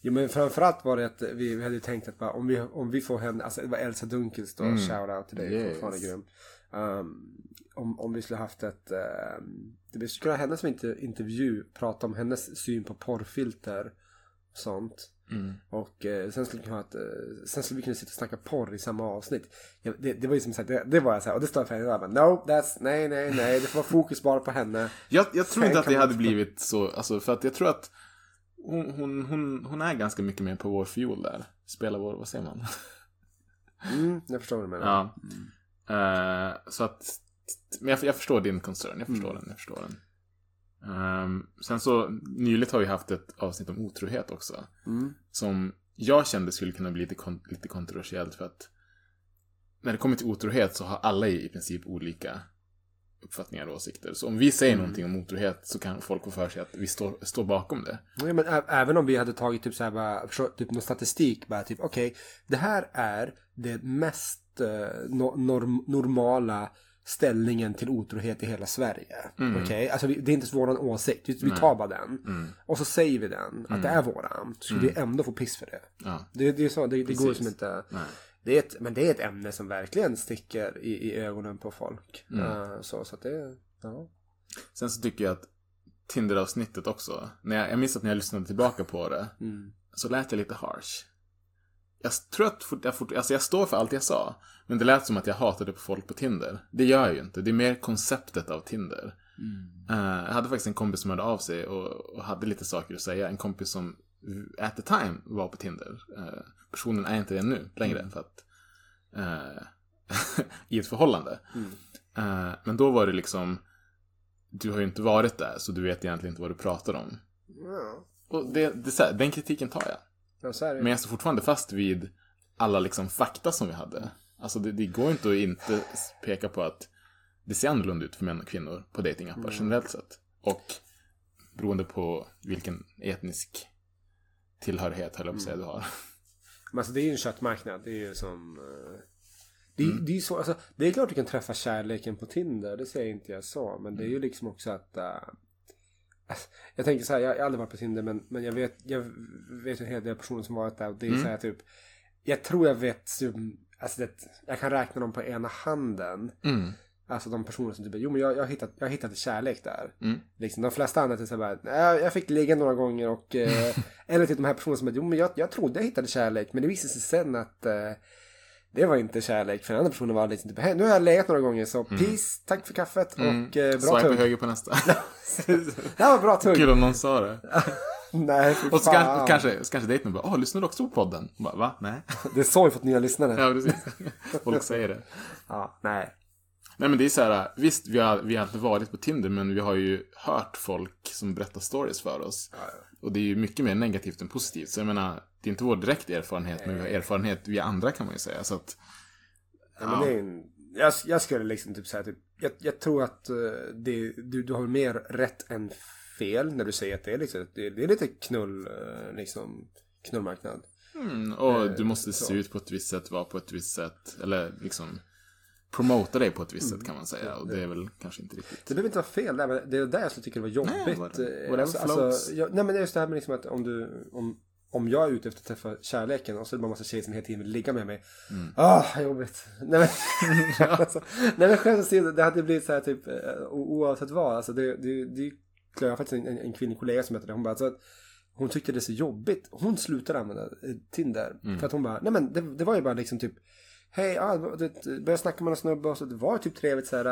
Jo men framförallt var det att vi, vi hade ju tänkt att bara, om, vi, om vi får henne, alltså det var Elsa Dunkels då, Mm. shout-out till dig, Yes. fortfarande grym. Um, om, om vi skulle haft ett, um, det skulle ha henne som inte, intervju, prata om hennes syn på porrfilter och sånt. Mm. Och eh, sen, skulle vi kunna ha ett, eh, sen skulle vi kunna sitta och snacka porr i samma avsnitt. Ja, det, det var ju som sagt, det, det var jag så här, och det står för henne, no, that's, nej, nej, nej, det får vara fokus bara på henne. Jag, jag tror Sen inte att det man- hade blivit så, alltså för att jag tror att hon, hon, hon, hon är ganska mycket mer på vår fiol där. Spelar vår, vad säger man? Mm, jag förstår vad du menar. Ja. Eh, så att, men jag, jag förstår din concern, jag förstår Mm. den, jag förstår den. Ehm, sen så, nyligt har vi haft ett avsnitt om otrohet också. Mm. Som jag kände skulle kunna bli lite, kon- lite kontroversiellt för att när det kommer till otrohet så har alla i princip olika uppfattningar och åsikter. Så om vi säger Mm. någonting om otrohet så kan folk få för sig att vi står, står bakom det. Ja, men även om vi hade tagit typ så här bara, typ någon statistik bara typ okej, det här är det mest eh, no- norm- normala ställningen till otrohet i hela Sverige. Okej, alltså vi, det är inte våran åsikt, vi, tar bara den. Och så säger vi den, att det är våran. Så skulle vi ändå få piss för det. Ja. Det, det är så, det, det går som inte. Nej. Det är ett, men det är ett ämne som verkligen sticker i, i ögonen på folk. Mm. Eh, så, så det, ja. Sen så tycker jag att Tinder-avsnittet också. När jag, jag minns att när jag lyssnade tillbaka på det Mm. så lät jag lite harsh. Jag tror att fort, jag, fort, alltså jag står för allt jag sa. Men det lät som att jag hatade på folk på Tinder. Det gör jag ju inte. Det är mer konceptet av Tinder. Eh, jag hade faktiskt en kompis som hörde av sig och, och hade lite saker att säga. En kompis som at the time var på Tinder. Eh, personen är inte det nu längre. För att, eh, I ett förhållande. Eh, men då var det liksom, du har ju inte varit där så du vet egentligen inte vad du pratar om. Och det, det, här, den kritiken tar jag. Ja. Men jag står fortfarande fast vid alla liksom fakta som vi hade. Alltså det, det går inte att inte peka på att det ser annorlunda ut för män och kvinnor på datingappar generellt sett. Och beroende på vilken etnisk tillhörighet, höll jag på att säga, du har. Men alltså det är ju en köttmarknad. Det är ju som... eh, Det, är- det är så, alltså, det är klart du kan träffa kärleken på Tinder. Det säger inte jag så. Men det är ju liksom också att... alltså, jag tänker så här, jag har aldrig varit på Tinder men, men jag vet jag vet en hel del personer som varit där och det är så här typ Jag tror jag vet som- Alltså det, jag kan räkna dem på ena handen. Mm. Alltså de personer som typ jo men jag, jag, har hittat, jag har hittat kärlek där. Mm. Liksom, de flesta andra är så här bara, "Nej, jag fick ligga några gånger och eh, eller typ de här personerna som jo men jag, jag trodde jag hittade kärlek men det visade sig sen att eh, det var inte kärlek för den andra personen var liksom typ, hej nu har jag legat några gånger så peace, tack för kaffet och eh, bra Mm. Swipa tugg. höger på nästa. Det här var bra tugg. Kul om någon sa det. Nej, Och så kan, kanske, så kanske dejten bara, åh, lyssnar du också på podden? Och Bara, Va? Nej. Det är så vi fått nya lyssnare. Ja, precis. Folk säger det. Ja, nej. Nej men det är så här, visst vi har, vi har inte varit på Tinder men vi har ju hört folk som berättar stories för oss. Och det är ju mycket mer negativt än positivt. Så jag menar, det är inte vår direkt erfarenhet men vi har erfarenhet via andra kan man ju säga. Så att, Ja, men det är en, jag, jag skulle liksom typ säga typ, jag, jag tror att eh, det, du, du har mer rätt än fel när du säger att det är liksom, det, det är lite knull, eh, liksom, knullmarknad. mm, och du måste se ut på ett visst sätt, vara på ett visst sätt. Eller liksom promota dig på ett visst sätt kan man säga. Och det är väl kanske inte riktigt. Det behöver inte vara fel där, men det är där jag tycka det var jobbigt. Nej, vad- eh, whatever alltså, alltså, jag, nej men det är just det här med liksom att om du, om, om jag är ute efter att träffa kärleken och så är det bara en massa tjejer som hela tiden vill ligga med mig. Mm. Ah, jobbigt. Nej men, alltså, nej men skämt åsido, det hade blivit så här typ, eh, oavsett vad. Alltså det, det, det, jag har faktiskt en, en kvinnlig kollega som heter det. Hon bara, alltså, att hon tyckte det är så jobbigt. Hon slutade använda eh, Tinder. Mm. För att hon bara, nej men det, det var ju bara liksom typ, hej, ah, började snacka med någon snubbe och så det var typ trevligt så här.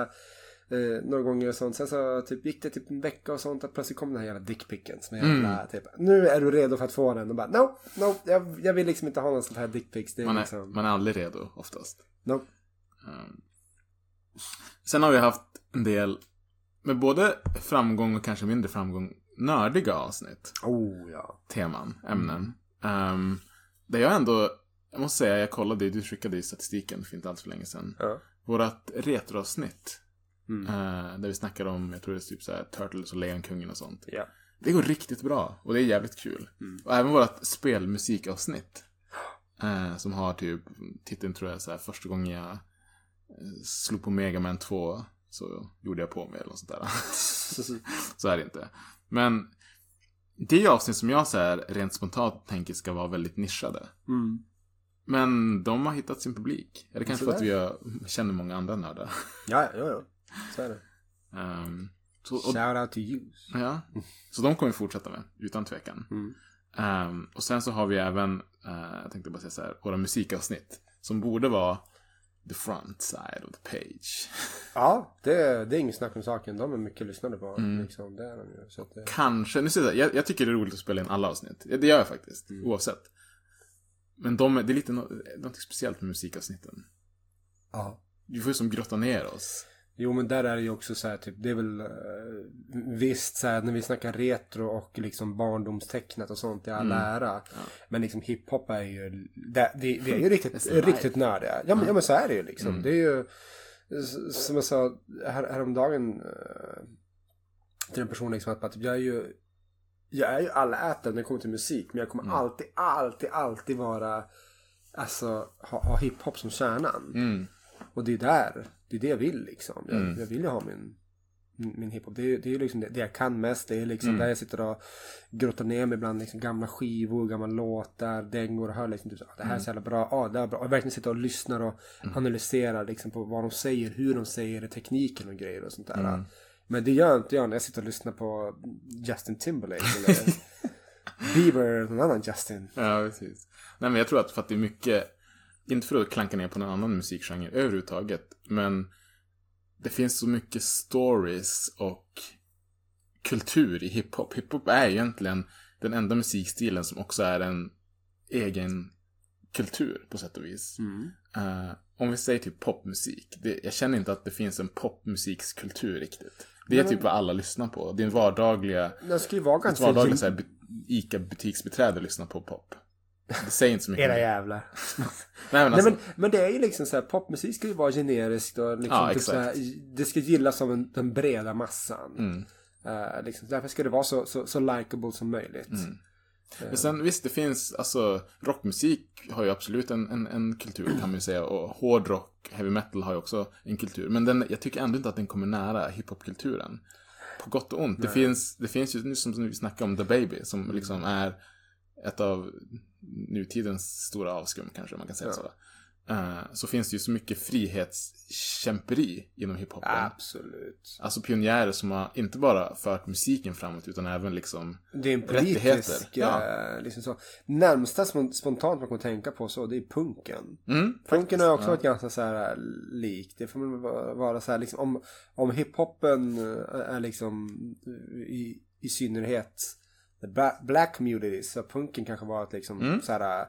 Eh, några gånger och sånt. Sen så typ, gick det typ en vecka och sånt. Att plötsligt kom den här jävla dickpicken. Som jävla, Mm. typ, nu är du redo för att få den. Och bara, no, no, jag, jag vill liksom inte ha någon sån här dickpics. Man är, liksom, man är aldrig redo oftast. no. Um, sen har vi haft en del, med både framgång och kanske mindre framgång, nördiga avsnitt. Oh ja. teman, ämnen. Ehm, där jag ändå, jag måste säga, jag kollade, du skickade i statistiken för inte alls för länge sedan. Ja. vårat retroavsnitt. Mm. eh, där vi snackar om, jag tror det är typ så här Turtles och Lejonkungen och sånt. Ja. Det går riktigt bra och det är jävligt kul. Och även vårt spelmusikavsnitt. Eh, som har typ, titeln tror jag så här, första gången jag eh, slog på Mega Man 2 så gjorde jag på mig eller något sånt där. så är det inte. Men det är avsnitt som jag så här, rent spontant tänker ska vara väldigt nischade. Mm. Men de har hittat sin publik. Är det kanske för att vi har, känner många andra nördar? Ja, ja, ja. Så är det. Ehm, så, och, Shout out to you. ja, så de kommer vi fortsätta med, utan tvekan. Mm. Ehm, och sen så har vi även, eh, jag tänkte bara säga så här, våra musikavsnitt. Som borde vara the front side of the page. Ja, det, det är inget snack om saken. De är mycket lyssnade på. Liksom, det är de ju. Så det... Kanske, nu säger jag, jag, jag tycker det är roligt att spela in alla avsnitt. Det gör jag faktiskt, oavsett. Men de, det är lite no, något speciellt med musikavsnitten. Ja. Vi får ju som grotta ner oss. Jo men där är det ju också så här typ, det är väl uh, visst så här när vi snackar retro och liksom barndomstecknet och sånt i all ära. Men liksom hiphop är ju, det, det, det är ju riktigt, riktigt nördiga. Ja men, ja men så är det ju liksom. Det är ju, som jag sa här, häromdagen uh, till en person liksom att, att jag är ju jag är ju allätare när det kommer till musik men jag kommer alltid, alltid, alltid vara Alltså ha, ha hiphop som kärnan. Mm. Och det är där, det är det jag vill liksom. Jag, jag vill ju ha min, min, hiphop. Det är, det är ju liksom det, det jag kan mest. Det är liksom där jag sitter och grottar ner mig bland liksom gamla skivor, gamla låtar, dängor och hör liksom typ ah, det här är så jävla bra, ja det är bra. Och verkligen sitter och lyssnar och analyserar liksom på vad de säger, hur de säger det, tekniken och grejer och sånt där. Men det gör inte jag när jag sitter och lyssnar på Justin Timberlake eller Bieber eller någon annan Justin. Ja, precis. Nej, men jag tror att för att det är mycket, inte för att klanka ner på någon annan musikgenre överhuvudtaget, men det finns så mycket stories och kultur i hiphop. Hiphop är egentligen den enda musikstilen som också är en egen kultur på sätt och vis. Eh, om vi säger typ popmusik, det, jag känner inte att det finns en popmusikskultur riktigt. Det är typ vad alla lyssnar på. En vardagliga Den ju vara ganska... vardagligt så här, bu- ICA-butiksbiträde lyssnar på pop. Det säger inte så mycket. Era jävlar. Nej, men Nej alltså, men, men det är ju liksom så här, popmusik ska ju vara generiskt och liksom Ja, typ så här, det ska gillas av en, den breda massan. Mm. Eh, liksom, därför ska det vara så, så, så likable som möjligt. Mm. Men sen visst, det finns, alltså rockmusik har ju absolut en, en, en kultur kan man ju säga. Och hårdrock, heavy metal har ju också en kultur. Men den, jag tycker ändå inte att den kommer nära hiphopkulturen. På gott och ont. Det finns, det finns ju, nu som vi snackade om The Baby, som liksom är ett av nutidens stora avskum kanske man kan säga så. Eh, så finns det ju så mycket frihetskämperi inom hiphopen. Absolut. Alltså pionjärer som har inte bara fört musiken framåt utan även liksom Det är en politisk, ja. eh, liksom så. Närmsta spon- spontant man kan tänka på så, det är punken. Mm, Punken har ju också varit ganska så här eh, lik. Det får man vara- så här liksom om, om hiphopen är liksom i, i synnerhet the black community så punken kanske varit liksom så här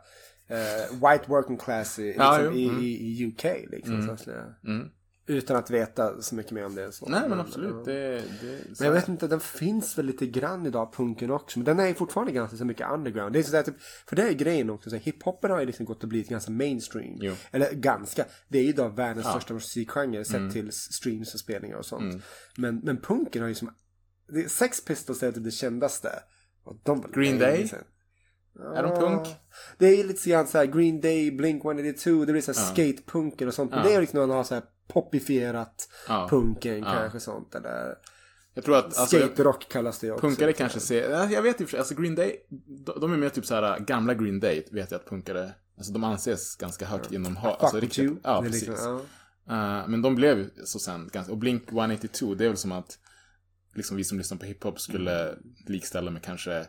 eh, white working class i, Ja, liksom, jo, i, i, i UK liksom. Så att säga. Mm. Utan att veta så mycket mer om det. Så. Nej men absolut. Det, det, Men jag vet inte, den finns väl lite grann idag, punken också. Men den är fortfarande ganska så mycket underground. Det är sådär, typ, för det är grejen också, så här, hiphopen har ju liksom gått och blivit ganska mainstream. Jo. Eller ganska. Det är ju idag världens största musikgenre sett till streams och spelningar och sånt. Men, men punken har ju som, Sex Pistols är typ det kändaste. Och de Green Day? Är de punk? Det är ju lite grann såhär Green Day, Blink 182, det blir såhär skatepunker och sånt. Men det är liksom när man har såhär popifierat Ja. punken kanske sånt. Eller Jag tror att, alltså, skaterock kallas det ju också. punkare kanske ser, ja, jag vet sig, alltså Green Day, de, är mer typ så här gamla Green Day vet jag att punkare, alltså de anses ganska högt inom, ha, Fuck alltså with you. Ja, precis. liksom, ja. Eh, men de blev ju så sen, ganska, och Blink 182, det är väl som att liksom vi som lyssnar på hiphop skulle likställa med kanske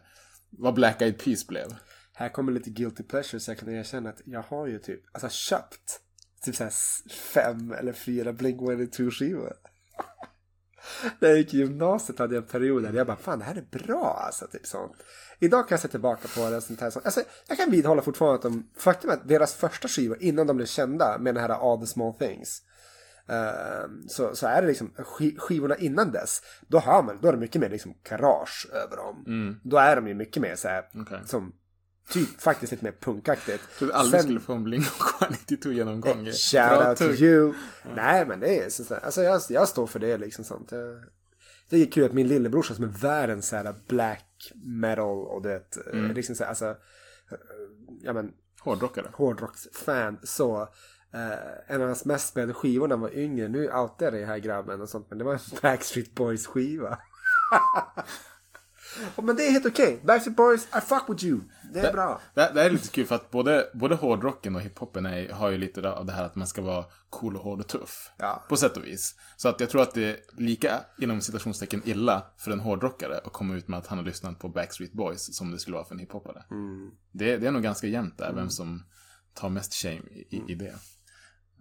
vad Black Eyed Peas blev. Här kommer lite guilty pleasure så jag kan erkänna att jag har ju typ, alltså köpt typ såhär fem eller fyra Blink-182 skivor. När jag gick i gymnasiet hade jag en period där jag bara, fan det här är bra alltså, typ sånt. Idag kan jag se tillbaka på det sånt här. sånt. Alltså, jag kan vidhålla fortfarande att de, faktum är att deras första skivor innan de blev kända med den här All the small things ehm, så, så är det liksom sk- skivorna innan dess. Då hör man, då är det mycket mer liksom garage över dem. Då är de ju mycket mer så här Okej. som typ faktiskt lite mer punkaktigt. Jag trodde aldrig Sen- skulle få en Blink-182 genomgång. Shout Bra out to tugg. you. Nej men det är så så- alltså jag, jag står för det liksom sånt. Jag- Det är kul att min lillebrorsa som är världens så här black metal och det mm. liksom så här, alltså, eh, ja men Hårdrockare. hårdrocksfan så eh, en av hans mest spelade skivor när han var yngre, nu outar det här grabben och sånt men det var en Backstreet Boys skiva. Och men det är helt okej. Backstreet Boys, I fuck with you. Det är bra. Det, det är lite kul för att både, både hårdrocken och hiphopen är, har ju lite av det här att man ska vara cool och hård och tuff. Ja. På sätt och vis. Så att jag tror att det är lika, inom citationstecken, illa för en hårdrockare att komma ut med att han har lyssnat på Backstreet Boys som det skulle vara för en hiphoppare. Det, det är nog ganska jämnt där, vem som tar mest shame i, i, i det.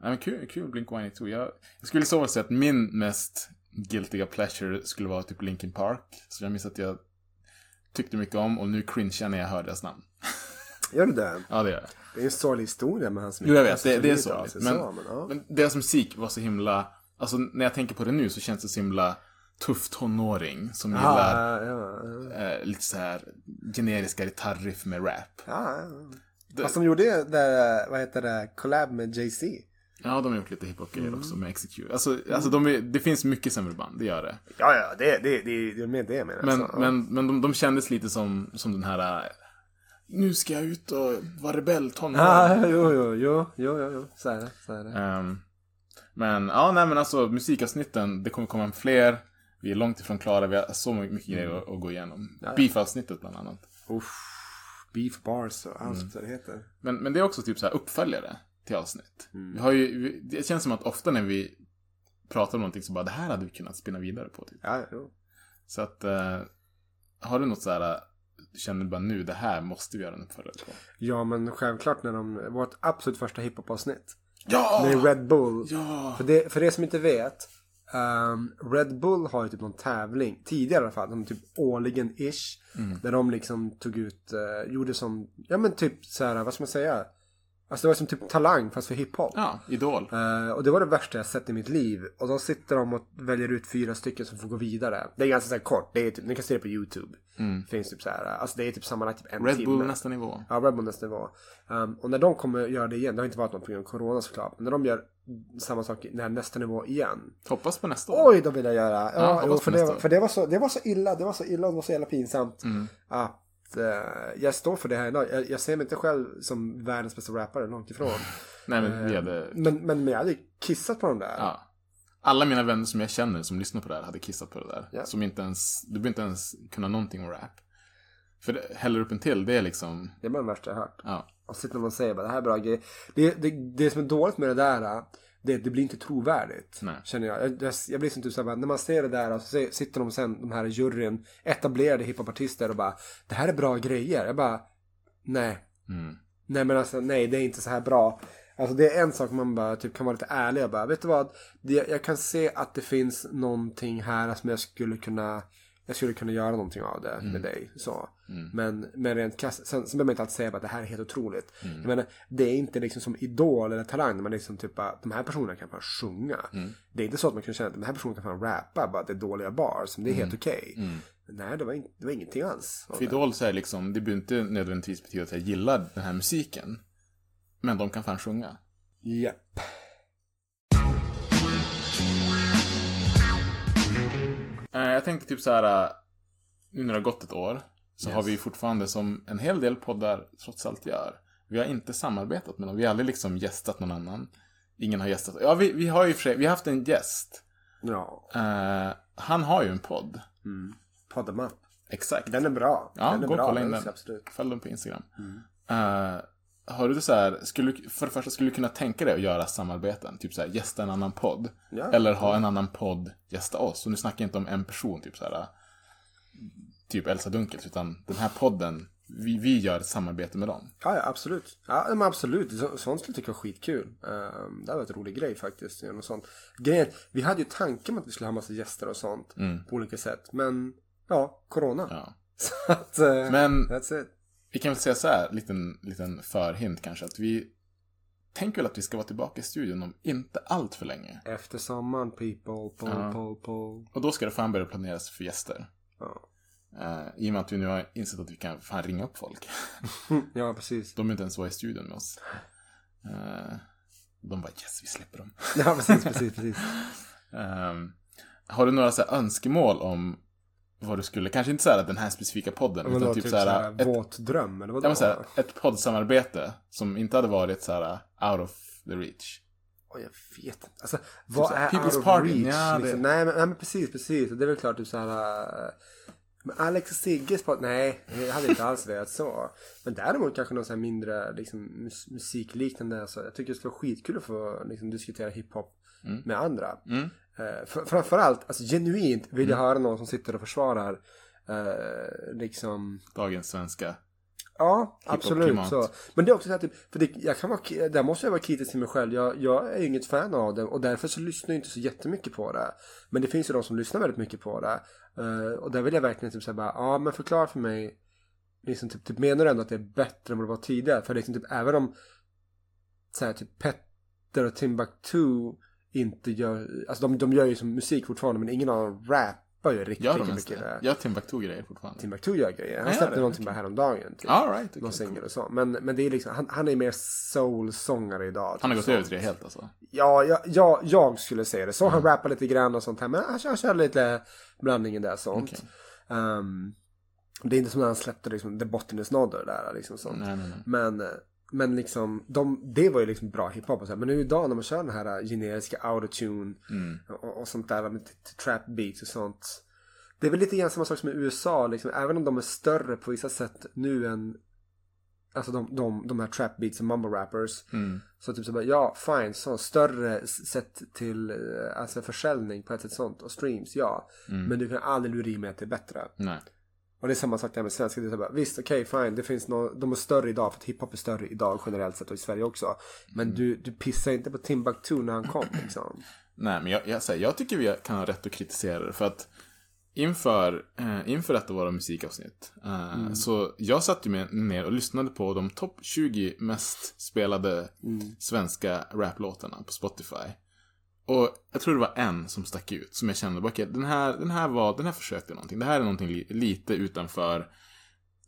Ja, men kul, kul Blink-182. Jag, jag skulle så säga att min mest guiltiga pleasure skulle vara typ Linkin Park. Så jag minns att jag tyckte mycket om och nu cringear när jag hör deras namn. Gör du det? Ja, det gör jag. Det är en sorglig historia med hans Jo, jag vet. Alltså, Det, det är livet så. av sig Men, så, men, ja. men deras musik var så himla... Alltså, när jag tänker på det nu så känns det så himla tuff tonåring som gillar Ja, ja, eh, lite så här generiska gitarriff med rap. ja, ja. Fast de gjorde det där, vad heter det, collab med Jay-Z. Ja, de har gjort lite hiphop-grejer Mm. också med Execute. Alltså, alltså de är, det finns mycket sämre band, det gör det. Ja, ja, det, det, det, det är med det jag menar. Men, alltså. men, men de, de kändes lite som, som den här... eh, Nu ska jag ut och vara rebell, tonåring. Ja, jo, jo, jo, jo, jo, jo, så är det, så är det. Ehm, men ja, nej men alltså musikavsnitten, det kommer komma fler. Vi är långt ifrån klara, vi har så mycket grejer att, att gå igenom. Beef-avsnittet bland annat. Uff, beef bars och allt vad det heter. Men, men det är också typ så här uppföljare till avsnitt. Vi har ju, det känns som att ofta när vi pratar om någonting så bara det här hade vi kunnat spinna vidare på. Typ. Ja, jo. Så att, eh, har du något så här, du känner bara nu, det här måste vi göra en uppföljare på. Ja, men självklart när de, vårt absolut första hiphop-avsnitt. Ja! Med Red Bull. Ja! För det, för det som inte vet. ehm, Red Bull har ju typ någon tävling. Tidigare i alla fall. De typ årligen-ish. Där de liksom tog ut, eh, gjorde som, ja men typ så här, vad ska man säga? Alltså det var som typ talang fast för hiphop. Ja, Idol. Eh, och det var det värsta jag sett i mitt liv. Och då sitter de och väljer ut fyra stycken som får gå vidare. Det är ganska så kort. Det är typ, ni kan se det på YouTube. Finns typ så här, alltså det är typ sammanlagt typ en Red timme. Bull nästa nivå. Ja, Red Bull nästa nivå. Um, och när de kommer göra det igen, det har inte varit något på grund av corona såklart. Men när de gör samma sak, den här nästa nivå igen. Hoppas på nästa år. Oj, då vill jag göra. Ja, Ja, jo, för, det, för det, var så, det var så illa, det var så illa och det var så jävla pinsamt. Mm. Eh, jag står för det här idag. Jag, jag ser mig inte själv som världens bästa rappare, långt ifrån. Nej men vi hade... Men, men, men jag hade kissat på dem där. Ja. Alla mina vänner som jag känner som lyssnar på det här hade kissat på det där. Ja. Som inte ens, du behöver inte ens kunna någonting om rap. För det, häller upp en till, det är liksom, Det var det värsta jag hört. ja. Och sitter man och säger bara det här är bra grejer. Det, det, det som är dåligt med det där, det, det blir inte trovärdigt. Nej. Känner jag. Jag, jag, jag blir som typ såhär, när man ser det där och så sitter de sen, de här juryn, etablerade hiphopartister och bara, det här är bra grejer. Jag bara, nej. Mm. Nej men alltså, nej det är inte så här bra. Alltså det är en sak man bara typ kan vara lite ärlig och bara, vet du vad? Det, jag kan se att det finns någonting här som jag skulle kunna jag skulle kunna göra någonting av det med dig. Så. Men, men rent krasst, sen, sen behöver man inte alltid säga att det här är helt otroligt. Jag menar, det är inte liksom som idol eller talang. Man liksom typ bara, de här personerna kan fan sjunga. Det är inte så att man kan känna att de här personerna kan fan rappa, bara att det är dåliga bars. Men det är helt okej. Men Nej, det var, in, det var ingenting alls. För. Idol så är liksom, det behöver inte nödvändigtvis betyda att jag gillar den här musiken. Men de kan fan sjunga. Japp. Eh, Jag tänkte typ så här, eh, nu när det har gått ett år, så har vi fortfarande som en hel del poddar trots allt gör. Vi har inte samarbetat med någon, vi har aldrig liksom gästat någon annan. Ingen har gästat. Ja, vi, vi har ju för sig, vi har haft en gäst. Ja. Eh, han har ju en podd. Podem up. Exakt. Den är bra. Ja, den är gå och kolla in den. den. Absolut. Följ dem på Instagram. Eh, har du så här, skulle, för det första, skulle du kunna tänka dig att göra samarbeten? Typ så här, gästa en annan podd. Ja. Eller ha en annan podd gästa oss. Och nu snackar jag inte om en person, typ så här, typ Elsa Dunkels, utan den här podden, vi, vi gör ett samarbete med dem. Ja, ja, absolut. Ja, men absolut. Så, sånt skulle jag tycka var skitkul. Um, det var ett rolig grej faktiskt. något sånt. Grejen, vi hade ju tanken att vi skulle ha massa gäster och sånt. På olika sätt. Men, ja, corona. Ja. Så att, eh, Men- that's it. Vi kan väl säga så här, liten, liten förhint kanske, att vi tänker väl att vi ska vara tillbaka i studion om inte allt för länge. Efter sommaren, people, pull, Ja. pull, pull. Och då ska det fan börja planeras för gäster. Ja. Eh, I och med att vi nu har insett att vi kan fan ringa upp folk. Ja, precis. De är inte ens vara i studion med oss. Eh, de bara yes, vi släpper dem. Ja, precis, precis, precis. Ehm, har du några så här, önskemål om vad du skulle, kanske inte så här den här specifika podden, Men utan typ, typ så här, såhär, ett, våt dröm, eller vadå? ja, men så här, ett poddsamarbete som inte hade varit så här out of the reach. Oj, jag vet inte. Alltså, vad såhär, är People's out of Party? reach? Ja, det- liksom? nej, men, nej, men precis, precis. Det är väl klart typ såhär... äh, Men Alex och Sigges podd, nej, jag hade inte alls velat så. Men däremot kanske någon sån här mindre liksom, mus- musikliknande. Alltså, jag tycker det skulle vara skitkul att få liksom, diskutera hiphop med andra. Mm. Eh, fr- framförallt, alltså genuint vill jag höra någon som sitter och försvarar eh, liksom Dagens svenska. Ja, absolut så. Men det är också så här, typ, för det, jag kan vara, där måste jag vara kritisk till mig själv. Jag, jag är ju inget fan av det och därför så lyssnar jag inte så jättemycket på det. Men det finns ju de som lyssnar väldigt mycket på det. Eh, och där vill jag verkligen typ säga bara, ja men förklara för mig. Liksom typ, typ menar du ändå att det är bättre än vad det var tidigare? För liksom typ även om så här, typ Petter och Timbuktu inte gör, alltså de, de gör ju som musik fortfarande men ingen av dem rappar ju riktigt Gör de mycket. det? Gör Timbuktu-grejer fortfarande? Timbuktu gör grejer. Han Ja, släppte någonting okej. bara häromdagen. Typ All right, någon okej, singel cool. och så. Men, men det är liksom, han, han är mer soul-sångare idag. Han har typ gått över till det helt alltså? Ja, jag, jag, jag skulle säga det. Så han rappar lite grann och sånt här. Men han kör, kör lite blandning i det och sånt. Okej. Ehm, det är inte som när han släppte liksom The not there där. Liksom sånt. Nej, nej, nej. Men, eh, men liksom, de, det var ju liksom bra hiphop och så här. Men nu idag när man kör den här eh, generiska autotune Mm. och, och sånt där med trap beats och sånt. Det är väl lite grann samma sak som i USA, liksom, även om de är större på vissa sätt nu än Alltså de, de, de här trap beats och mumble rappers. Mm. Så typ så bara, ja fine, så större sett till eh, alltså försäljning på ett sätt sånt och streams, ja. Mm. Men du kan aldrig lura i mig att det är bättre. Nej. Och det är samma sak där med svenska. Det är bara, visst, okej, fine, det finns nå de är större idag för att hiphop är större idag generellt sett och i Sverige också. Men Mm. du, du pissar inte på Timbuktu när han kom liksom. Nej, men jag, jag, säger, jag tycker vi kan ha rätt att kritisera det. För att inför, eh, inför detta våra musikavsnitt. Eh, Så jag satt ju ner och lyssnade på de topp 20 mest spelade svenska raplåtarna på Spotify. Och jag tror det var en som stack ut. Som jag kände, bara, okej, den här, den här var, den här försökte någonting. Det här är någonting li, lite utanför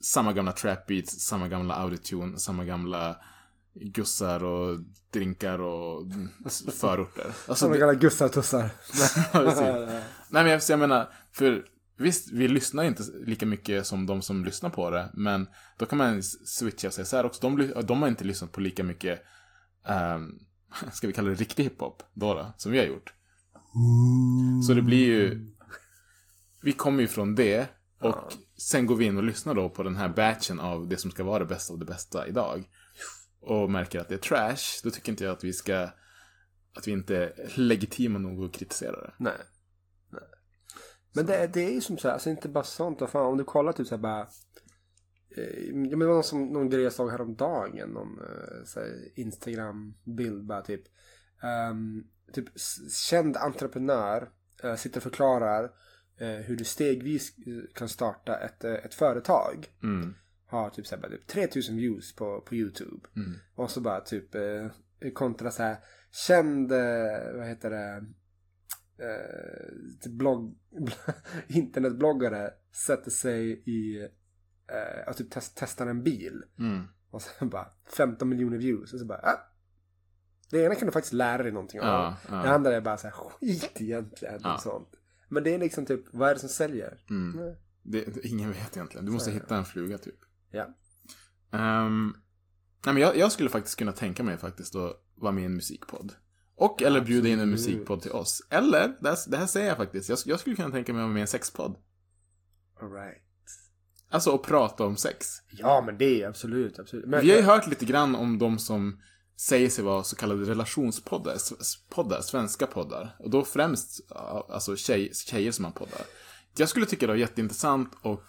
samma gamla trap beats, samma gamla autotune, samma gamla gussar och drinkar och förorter. Alltså, det- gamla precis. Nej men jag, jag menar, för visst, vi lyssnar inte lika mycket som de som lyssnar på det, men då kan man switcha sig så här också. De, de har inte lyssnat på lika mycket, um, ska vi kalla det riktig hiphop, då, då som vi har gjort. Så det blir ju, vi kommer ju från det, och sen går vi in och lyssnar då på den här batchen av det som ska vara det bästa av det bästa idag. Och märker att det är trash, då tycker inte jag att vi ska, att vi inte är legitima nog att kritisera det. Nej. Nej. Men det, det är ju som så här, alltså inte bara sånt. Fan, om du kollar typ så här bara. Eh, ja, men det var någon, som, någon grej jag såg häromdagen. Någon eh, Instagram-bild bara typ. ehm, typ känd entreprenör eh, sitter och förklarar eh, hur du stegvis kan starta ett, eh, ett företag. Mm. Har typ, så här, bara, typ 3000 views på, på YouTube. Mm. Och så bara typ kontra så här känd, vad heter det, typ blogg, internetbloggare sätter sig i eh, typ test, testar en bil. Mm. Och sen bara 15 miljoner views. Och så bara, ah. Det ena kan du faktiskt lära dig någonting av. Ja, ja. Det andra är bara så här skit egentligen. Ja. Och sånt. Men det är liksom typ, vad är det som säljer? Mm. Det, det, ingen vet egentligen. Du måste Så hitta en fluga typ. Ja. Ehm, nej men jag, jag skulle faktiskt kunna tänka mig faktiskt att vara med i en musikpodd. Och eller bjuda in en musikpodd till oss. Eller, det här, det här säger jag faktiskt, jag, jag skulle kunna tänka mig att vara med i en sexpodd. All right. Alltså att prata om sex. Ja men det är absolut, absolut. Men, Vi har ju hört lite grann om de som säger sig vara så kallade relationspoddar, poddar, svenska poddar. Och då främst alltså tjej, tjejer som har poddar. Jag skulle tycka det var jätteintressant och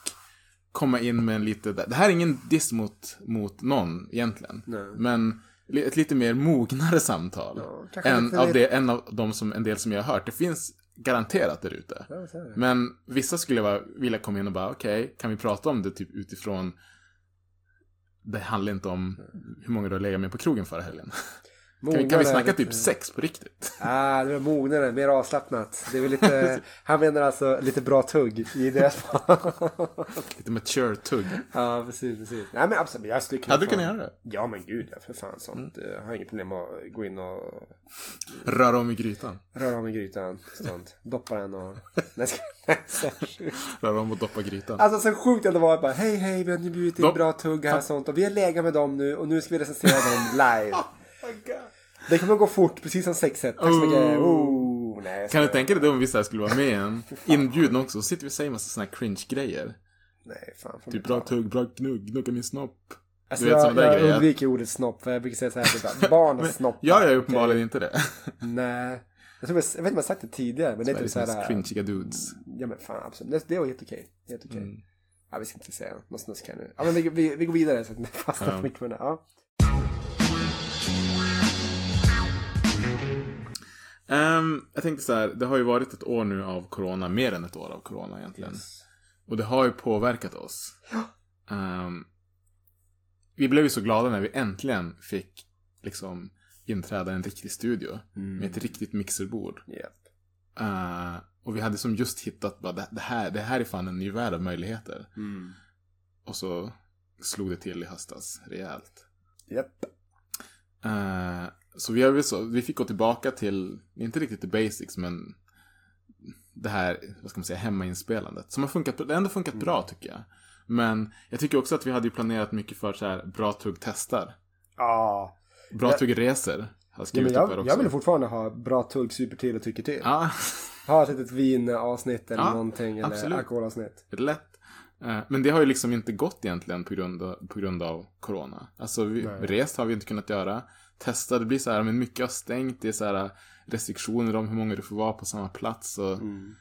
komma in med en lite, det här är ingen diss mot, mot någon egentligen. Nej. Men ett lite mer mognare samtal. Ja, än, av det, en av de som, en del som jag har hört. Det finns garanterat där ute. Men vissa skulle bara vilja komma in och bara, okej, kan vi prata om det typ utifrån det handlar inte om hur många du har legat med på krogen förra helgen. Kan vi, kan vi Mognare, snacka typ sex på riktigt? Ah, det var mognare, mer avslappnat. Det är lite, han menar alltså lite bra tugg i deras Lite mature tugg. Ja, precis, precis. Nej men absolut, jag skulle kunna Hade du kunnat göra det? Ja men gud, ja, för fan sånt. Mm. Jag har inget problem att gå in och Röra om i grytan. röra om i grytan. Sånt. Doppa den och... Nej. Röra om och doppa grytan. Alltså så sjukt att det var bara hej hej vi har nu bjudit in bra tugg här och sånt och vi har legat med dem nu och nu ska vi recensera dem live. Det kommer gå fort, precis som sexet. Tack så mycket. Oh, nej, jag Kan du tänka dig då om vi så här skulle vara med en inbjudna också? Så sitter vi och säger massa såna här cringe-grejer. Nej, fan. Typ bra tugg, bra gnugg, gnugga min snopp. Alltså, du vet, jag, där jag grejer. undviker ordet snopp för jag brukar säga så här, typ, barn och snopp. Jag gör uppenbarligen inte det. Nej. Jag, tror jag, jag vet inte om jag har sagt det tidigare, men det är typ Sveriges så mest här. cringeiga dudes. Ja men fan absolut. Det, det var helt okej. Helt okej. Mm. Ja vi ska inte säga något snusk här nu. Ja men vi, vi, vi går vidare så att det inte fastnar Ja. på här. Ja. Ehm, jag tänkte så här, det har ju varit ett år nu av corona, mer än ett år av corona egentligen. Och det har ju påverkat oss. Ehm, vi blev ju så glada när vi äntligen fick liksom inträda i en riktig studio. Med ett riktigt mixerbord. Japp. Eh, och vi hade som just hittat bara, det, här, det här är fan en ny värld av möjligheter. Mm. Och så slog det till i höstas rejält. Japp. Eh, så vi, har så vi fick gå tillbaka till, inte riktigt the basics, men det här, vad ska man säga, hemmainspelandet. Som har funkat, det har ändå funkat bra tycker jag. Men jag tycker också att vi hade ju planerat mycket för så här, bra tugg testar. Ja. Bra Ja. tugg reser. Ja, men jag, jag vill fortfarande ha bra tugg, super till och tycker till. Ja, Ha ett litet vinavsnitt eller Ja, någonting. Eller absolut. alkoholavsnitt. lätt. Eh, Men det har ju liksom inte gått egentligen på grund av, på grund av corona. Alltså, vi, rest har vi inte kunnat göra. Testa, det blir så här, men mycket har stängt. Det är så här restriktioner om hur många du får vara på samma plats. Och Mm.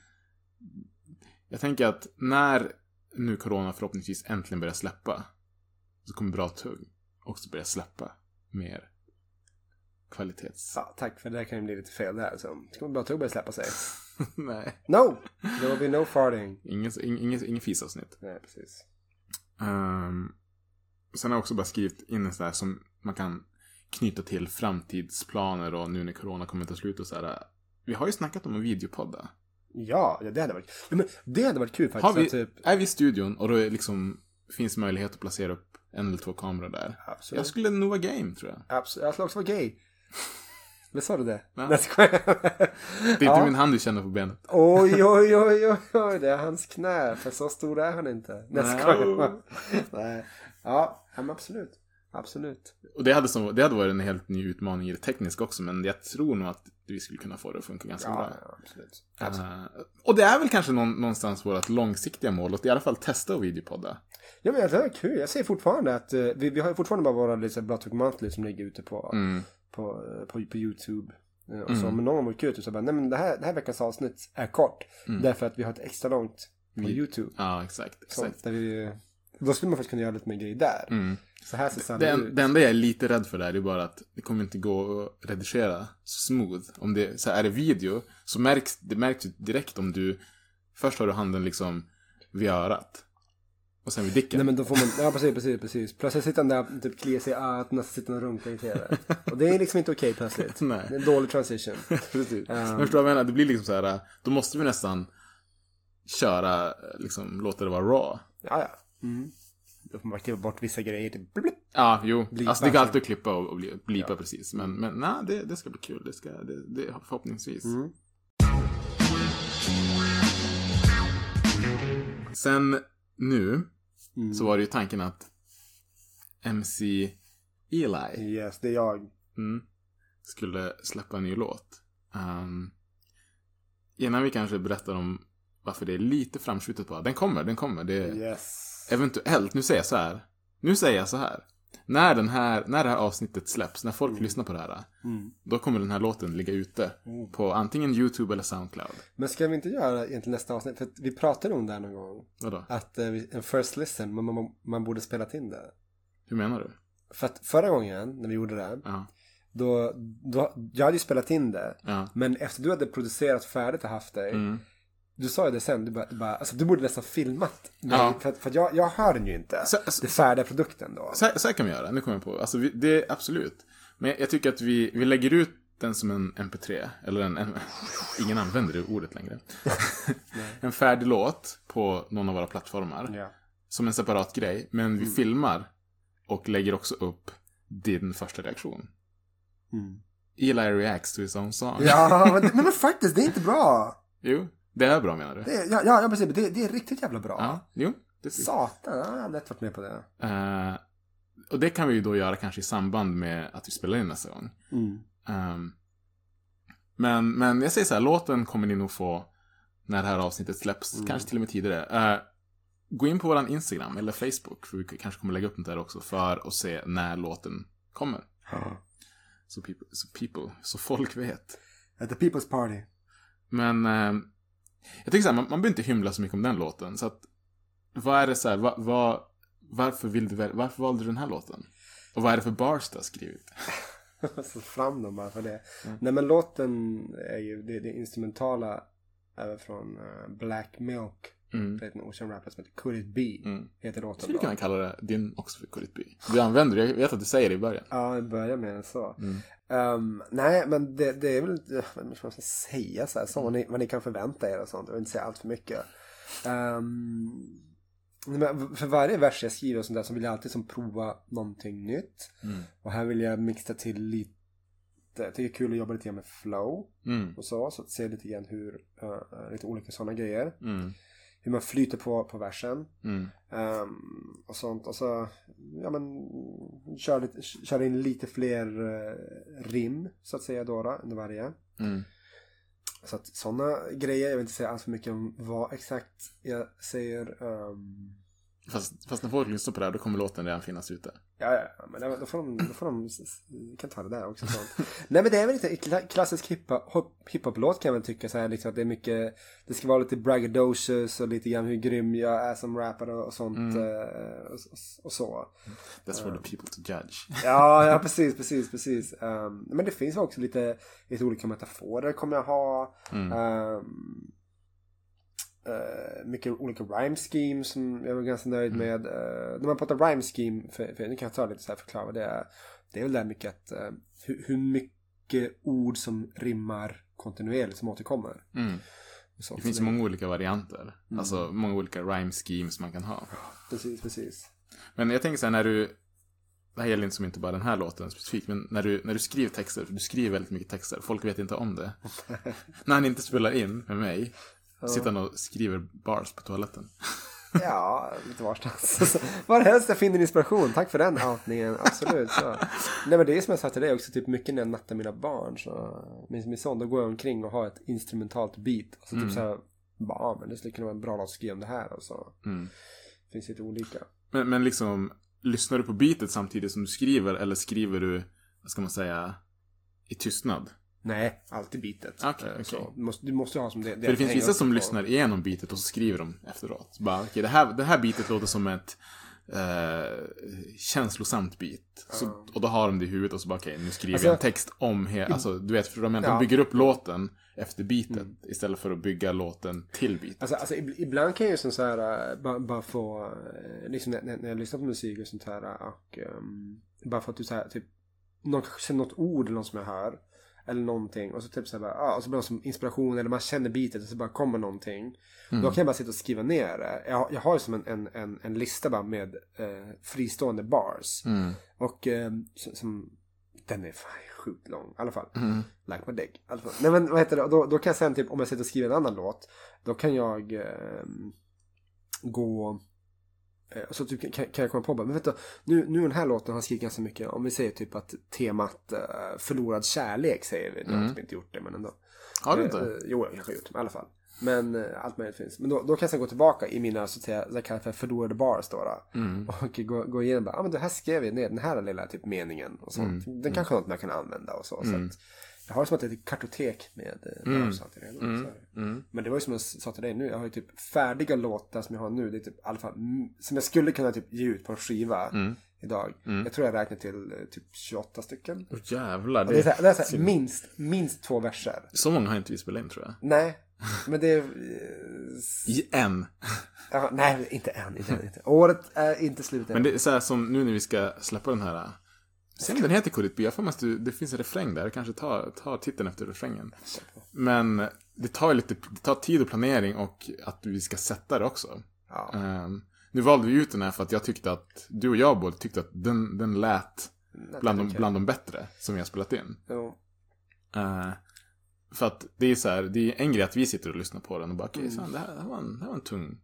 Jag tänker att när nu corona förhoppningsvis äntligen börjar släppa. Så kommer bra tugg också börja släppa mer kvalitets... Ja, tack för det där kan ju bli lite fel där. Så. Ska man bra tugg börja släppa sig? Nej, No! There will be no farting. ingen, ingen, ingen, ingen fisavsnitt. Nej, precis. Um, sen har jag också bara skrivit in en sån där som man kan knyta till framtidsplaner och nu när corona kommer ta slut och så här. Vi har ju snackat om en videopodda. Ja, det hade varit men Det hade varit kul faktiskt. Har vi, Typ, Är vi i studion och då är liksom, finns möjlighet att placera upp en eller två kameror där. absolut. Jag skulle nog vara game tror jag. absolut. Jag skulle också vara gay. Men sa du det? Ja. Nej, jag. Det är inte Ja. min hand du känner på benet. Oj, oj, oj, oj, oj, det är hans knä. För så stor är han inte. Nej, Nej. Nej. Ja, men absolut. Absolut. Och det hade, som, det hade varit en helt ny utmaning i det tekniska också, men jag tror nog att vi skulle kunna få det att funka ganska Ja, bra. ja, absolut. absolut. Eh, och det är väl kanske någon, någonstans vårt långsiktiga mål, att i alla fall testa att videopodda. Ja, men det är kul. Jag ser fortfarande att eh, vi, vi har ju fortfarande bara våra liksom, Blood Talk Monthly som ligger ute på, Mm. På, eh, på, på YouTube. Eh, Och så, men någon var det kul att säga nej men det här, det här veckans avsnitt är kort. Därför att vi har ett extra långt på YouTube. Ja, exakt. Så, exakt. där vi, då skulle man faktiskt kunna göra lite mer grejer där. Mm. Så här ser en, ut. det enda jag är lite rädd för där är bara att det kommer inte gå att redigera så smooth. Om det så här, är det video så märks det märks direkt om du först har du handen liksom vid örat och sen vid dicken. Nej men då får man, ja precis, precis, precis. Plötsligt sitter han där typ kliar sig i örat sitter och runkar i tv. Och det är liksom inte okej plötsligt. Nej. Det är en dålig transition. Precis. Um, Men förstår vad jag menar? Det blir liksom så här, då måste vi nästan köra, liksom låta det vara raw. Ja, ja. Mm. Då får man klippa bort vissa grejer. Typ, blip. Ja, jo. Blipa. Alltså det går alltid att klippa och, och bli- blipa precis. Men, men nej, det, det ska bli kul. Det ska, det, det, förhoppningsvis. Mm. Sen nu Mm. så var det ju tanken att MC Eli Yes, det är jag. mm, skulle släppa en ny låt. Um, innan vi kanske berättar om varför det är lite framskjutet bara. Den kommer, den kommer. Det är Yes. eventuellt, nu säger jag så här. Nu säger jag så här. När, den här, när det här avsnittet släpps, när folk lyssnar på det här. Mm. Då kommer den här låten ligga ute på antingen YouTube eller Soundcloud. Men ska vi inte göra egentligen nästa avsnitt? För vi pratade om det här någon gång. Vadå? Att eh, en first listen, man, man, man borde spela in det. Hur menar du? För att förra gången när vi gjorde det. Ja. Då, då, jag hade ju spelat in det. Ja. Men efter du hade producerat färdigt och haft dig. Mm. Du sa ju det sen, du bara, du, bara alltså, du borde nästan filmat mig, Ja. För, för jag, jag hör den ju inte. Så- det färdiga produkten då. Så, så här kan vi göra, nu kommer jag på. Alltså, vi, det är absolut. Men jag tycker att vi, vi lägger ut den som en MP3. Eller en, en ingen använder det ordet längre. en färdig låt på någon av våra plattformar. Ja. Som en separat grej. Men vi filmar och lägger också upp din första reaktion. Mm. Eli reacts to his own song. Ja, men, men, men faktiskt, det är inte bra. Jo, det är bra menar du? Det är, ja, ja, precis. Det, det är riktigt jävla bra. Ja, jo. Det Satan, jag har lätt varit med på det. Eh, och det kan vi ju då göra kanske i samband med att vi spelar in nästa gång. Mm. Ehm, men, men jag säger så här, låten kommer ni nog få när det här avsnittet släpps. Mm. Kanske till och med tidigare. Eh, gå in på våran Instagram eller Facebook. För vi kanske kommer lägga upp det där också. För att se när låten kommer. Så people, så, people, så folk vet. At the People's Party. Men eh, jag tycker så här, man, man behöver inte hymla så mycket om den låten. Så att, vad är det så här, vad, vad, varför, vill du, varför valde du den här låten? Och vad är det för bars du har skrivit? Så fram dem bara för det. Nej men låten är ju, det, det instrumentala är från eh, Black Milk. Mm. Det är en okänd rappare som heter Could It Be. Mm. Heter låten Skulle då. kunna kalla det din också för Could It Be. Du använder det, jag vet att du säger det i början. Ja, det börjar med så. Mm. Ehm, nej, men det, det är väl, vad ska man säga så här, så vad ni, vad ni kan förvänta er och sånt. Jag vill inte säga allt för mycket. Men för varje vers jag skriver och sånt där så vill jag alltid som prova någonting nytt. Mm. Och här vill jag mixa till lite, jag tycker det är kul att jobba lite grann med flow Mm. och så. Så att se lite grann hur, eh, lite olika sådana grejer. Mm. Hur man flyter på, på versen. Mm. Ehm, och sånt. Och så, ja men, kör, lite, kör in lite fler eh, rim, så att säga då, under varje. Mm. Så att sådana grejer, jag vill inte säga alls för mycket om vad exakt jag säger. ehm, Fast, fast när folk lyssnar på det här, då kommer låten redan finnas ute. Ja, ja, men då får de, då får de, kan ta det där också. Sånt. Nej men det är väl lite kla- klassisk hiphop-låt kan jag väl tycka så här, liksom, att det är mycket, det ska vara lite braggadocious och lite grann hur grym jag är som rappare och sånt. eh, och, och, så. That's for the people to judge. Ja, ja precis, precis, precis. Ehm, men det finns också lite, lite olika metaforer kommer jag ha. Mm. Ehm, eh, mycket olika rhyme schemes som jag var ganska nöjd Mm. med. Uh, när man pratar rhyme scheme, för, för nu kan jag ta lite så här förklara vad det är. Det är väl det här mycket att eh, hur, hur mycket ord som rimmar kontinuerligt som återkommer. Mm. Så. Det finns många olika varianter. Mm. Alltså många olika rhyme schemes man kan ha. Precis, precis. Men jag tänker så här när du, det här gäller inte som inte bara den här låten specifikt, men när du, när du skriver texter, för du skriver väldigt mycket texter, folk vet inte om det. när han inte spelar in med mig, sitter han och skriver bars på toaletten. Ja, lite varstans. Varhelst jag finner inspiration. Tack för den outningen. Absolut. Så. Nej men det är som jag sa till dig också. Typ mycket när jag nattar mina barn. Så, min, min son, då går jag omkring och har ett instrumentalt beat. Och så typ så här. Ja, men det skulle kunna vara en bra låt att skriva om det här. Och så. Mm. Det finns lite olika. Men, men liksom, lyssnar du på beatet samtidigt som du skriver, eller skriver du, vad ska man säga, i tystnad? Nej, alltid beatet. Okej, Eh, så Du, måste, du måste ha som det. För det finns vissa som på. lyssnar igenom beatet och så skriver de efteråt. Så bara, okej, det, här, det här beatet låter som ett eh, känslosamt beat. Så, och då har de det i huvudet och så bara, okej, nu skriver Alltså- jag en text om he- Alltså, du vet, för de, Ja. de bygger upp låten efter beatet istället för att bygga låten till beatet. Alltså, alltså ib- ibland kan jag ju som så här, äh, bara, bara få, äh, liksom när, när jag lyssnar på musik och sånt här och um, bara för att du så här, typ, någon kanske något ord eller något som jag hör. Eller någonting och så typ så här bara, ah, och så blir det som inspiration eller man känner beatet och så bara kommer någonting. Då kan jag bara sitta och skriva ner det. Jag, jag har ju som en, en, en, en lista bara med eh, fristående bars. Mm. Och eh, som, den är fan sjukt lång i alla fall. Mm. Like my dick. fall. Nej men vad heter det, då, då kan jag sen typ om jag sitter och skriver en annan låt. Då kan jag eh, gå så typ, kan, kan jag komma på bara, men du, nu, nu den här låten har skrivit ganska mycket om vi säger typ att temat eh, förlorad kärlek säger vi. Nu har jag typ inte gjort det men ändå. Har du Eh, inte? eh, jo, jag kanske har gjort det, i alla fall. Men eh, allt möjligt finns. Men då, då kan jag sen gå tillbaka i mina så att säga, så kallar för förlorade bars då. då Mm. Och gå, gå igenom bara, ah, men det här skrev jag ner, den här lilla typ meningen och sånt. Mm. Den kanske är något man kan använda och så. så att, jag har det som att det är ett kartotek med eh, bars alltid redan. Det. Mm. Men det var ju som jag sa till dig nu, jag har ju typ färdiga låtar som jag har nu. Det är typ i alla fall, mm, som jag skulle kunna typ ge ut på en skiva Mm. idag. Jag tror jag räknar till eh, typ 28 stycken. Åh jävlar. Det är, så Det, det är så här, minst, minst två verser. så många har inte vi spelat in tror jag. Nej, men det är... eh, I en. Ja, nej, inte än. Inte inte. Året är inte slut än. Men det är så här som nu när vi ska släppa den här Sen den heter Koditby, jag får mig att det finns en refräng där. Kanske ta, ta titeln efter refrängen. Men det tar lite det tar tid och planering och att vi ska sätta det också. Ja. Ehm, nu valde vi ut den här för att jag tyckte att, du och jag båda tyckte att den, den lät bland de, bland de bättre som vi har spelat in. Jo. Eh, för att det är så här, det är en grej att vi sitter och lyssnar på den och bara okej, okay, det, här, det här var en, det här var en tung,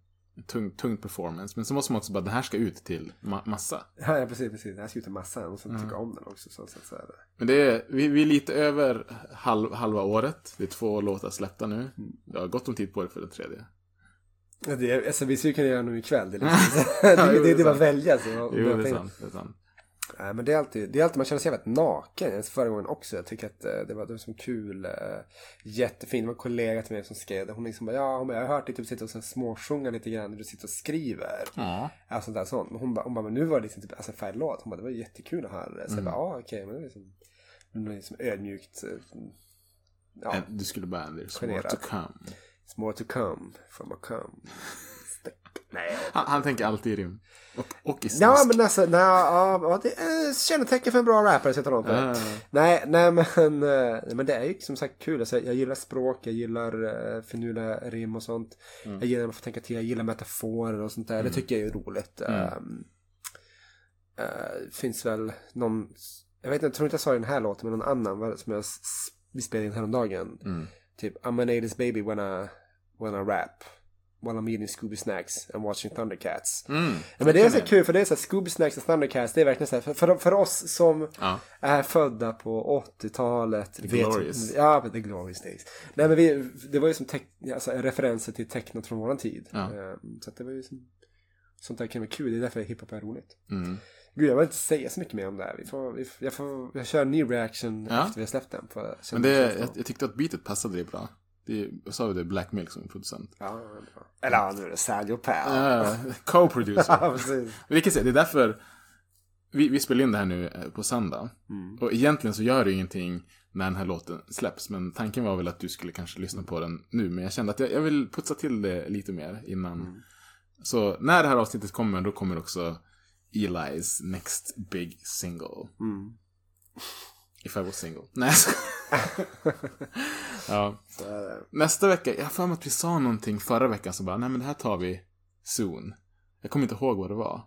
tung, tung performance. Men så måste man också bara, den här ska ut till ma- massa. Ja, ja, precis, precis. Det här ska ut till massan och sen tycka om den också. Så, så, så. Men det är, vi, vi är lite över halv, halva året. Det är två låtar släppta nu. Jag har gott om tid på det för den tredje. Ja, det är, alltså, vi skulle kunna göra nu ikväll. Det är, liksom, det, det, jo, det, det är det var sant. välja. Så, Jo, det är sant. Det är sant. Nej, men det är alltid, det är alltid man känner sig jävligt naken. Förra gången också. Jag tycker att eh, det var, det var som kul. eh, Jättefint. Det var en kollega till mig som skrev det. Hon liksom bara, ja, hon bara, jag har hört dig typ sitta och småsjunga lite grann när du sitter och skriver. Ja. Sånt där sånt. Men hon bara, hon bara men nu var det liksom typ, alltså en färdig låt. Hon bara, det var jättekul att höra det. Så jag bara, ja okej, men det är liksom, det liksom ödmjukt. eh, Ja, Du skulle bara, there's more Generat. to come. it's more to come from a come. Nej, Han, han tänker alltid i rim. Och, och i snusk. Ja men alltså, nej, ja, det är kännetecken för en bra rappare tar dem för. Ja. Nej, nej men, eh, men det är ju som sagt kul. Alltså, jag gillar språk, jag gillar uh, finurliga rim och sånt. Mm. Jag gillar att få tänka till, jag gillar metaforer och sånt där. Det tycker jag är roligt. Mm. Um, eh, finns väl någon, jag vet inte, jag tror inte jag sa det i den här låten, men någon annan som jag vi spelade in häromdagen. Mm. Typ, I'm an 80s baby when I, when I rap. While I'm eating Scooby Snacks and watching Thundercats. Mm. Men det är så kul för det är så här, Scooby Snacks och Thundercats, det är verkligen så här, för, för, för oss som Ja. är födda på 80-talet. The glorious. Ja, the glorious days. Nej men vi, det var ju som alltså, referenser till tecknat från våran tid. Ja. Eh, Så att det var ju som, sånt där kan vara kul, det är därför hiphop är roligt. Mm. Gud, jag vill inte säga så mycket mer om det här. Vi får, vi, jag, får, jag kör en ny reaction Ja. efter vi har släppt den. För Men det, jag, jag tyckte att beatet passade det bra. Det, jag sa ju det, Black Milk som är producent. Ja. Eller ja, nu är det Sadio Pal. Ja, co-producer. Ja, precis. Vi säga, det är därför vi, vi spelar in det här nu eh, på söndag. Mm. Och egentligen så gör det ingenting när den här låten släpps. Men tanken var väl att du skulle kanske lyssna på den nu. Men jag kände att jag, jag vill putsa till det lite mer innan. Mm. Så när det här avsnittet kommer, då kommer också Eli's next big single. Mm. If I was single. Nej. Ja. Nästa vecka, jag har för mig att vi sa någonting förra veckan så bara, nej men det här tar vi soon. Jag kommer inte ihåg vad det var.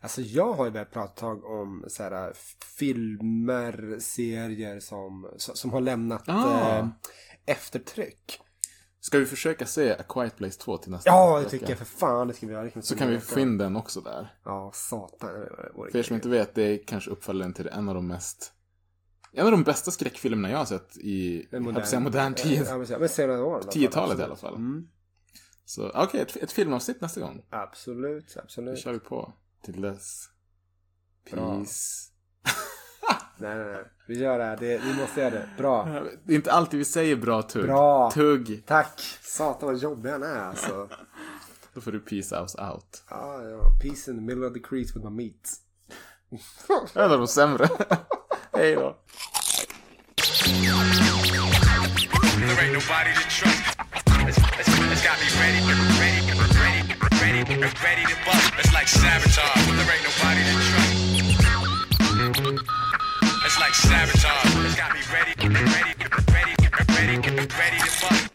Alltså jag har ju börjat prata ett tag om så här, filmer, serier som, som har lämnat Ah. eh, eftertryck. Ska vi försöka se A Quiet Place 2 till nästa Ja, det vecka? tycker jag för fan. Det ska vi göra. Så kan vi få in den också där. Ja, satan. det För er som inte vet, det är kanske uppföljaren till en av de mest... En av de bästa skräckfilmerna jag har sett i En modern, säga, modern tid. Ja, men, men senare år. i alla fall. 10-talet i alla fall. Mm. Så okej, ett, ett filmavsnitt nästa gång. Absolut, Det absolut. kör vi på. Till dess. Peace. Nej, nej, nej. Vi gör det här. Det, vi måste göra det. Bra. Det är inte alltid vi säger bra tugg. Bra. Tugg. Tack. Satan vad jobbig han är alltså. Då får du peace us out. Ja, ja. Peace in the middle of the crease with my meat. En av de sämre. Hej då. It's like sabotage. It's got me ready, ready, ready, ready, ready to bust.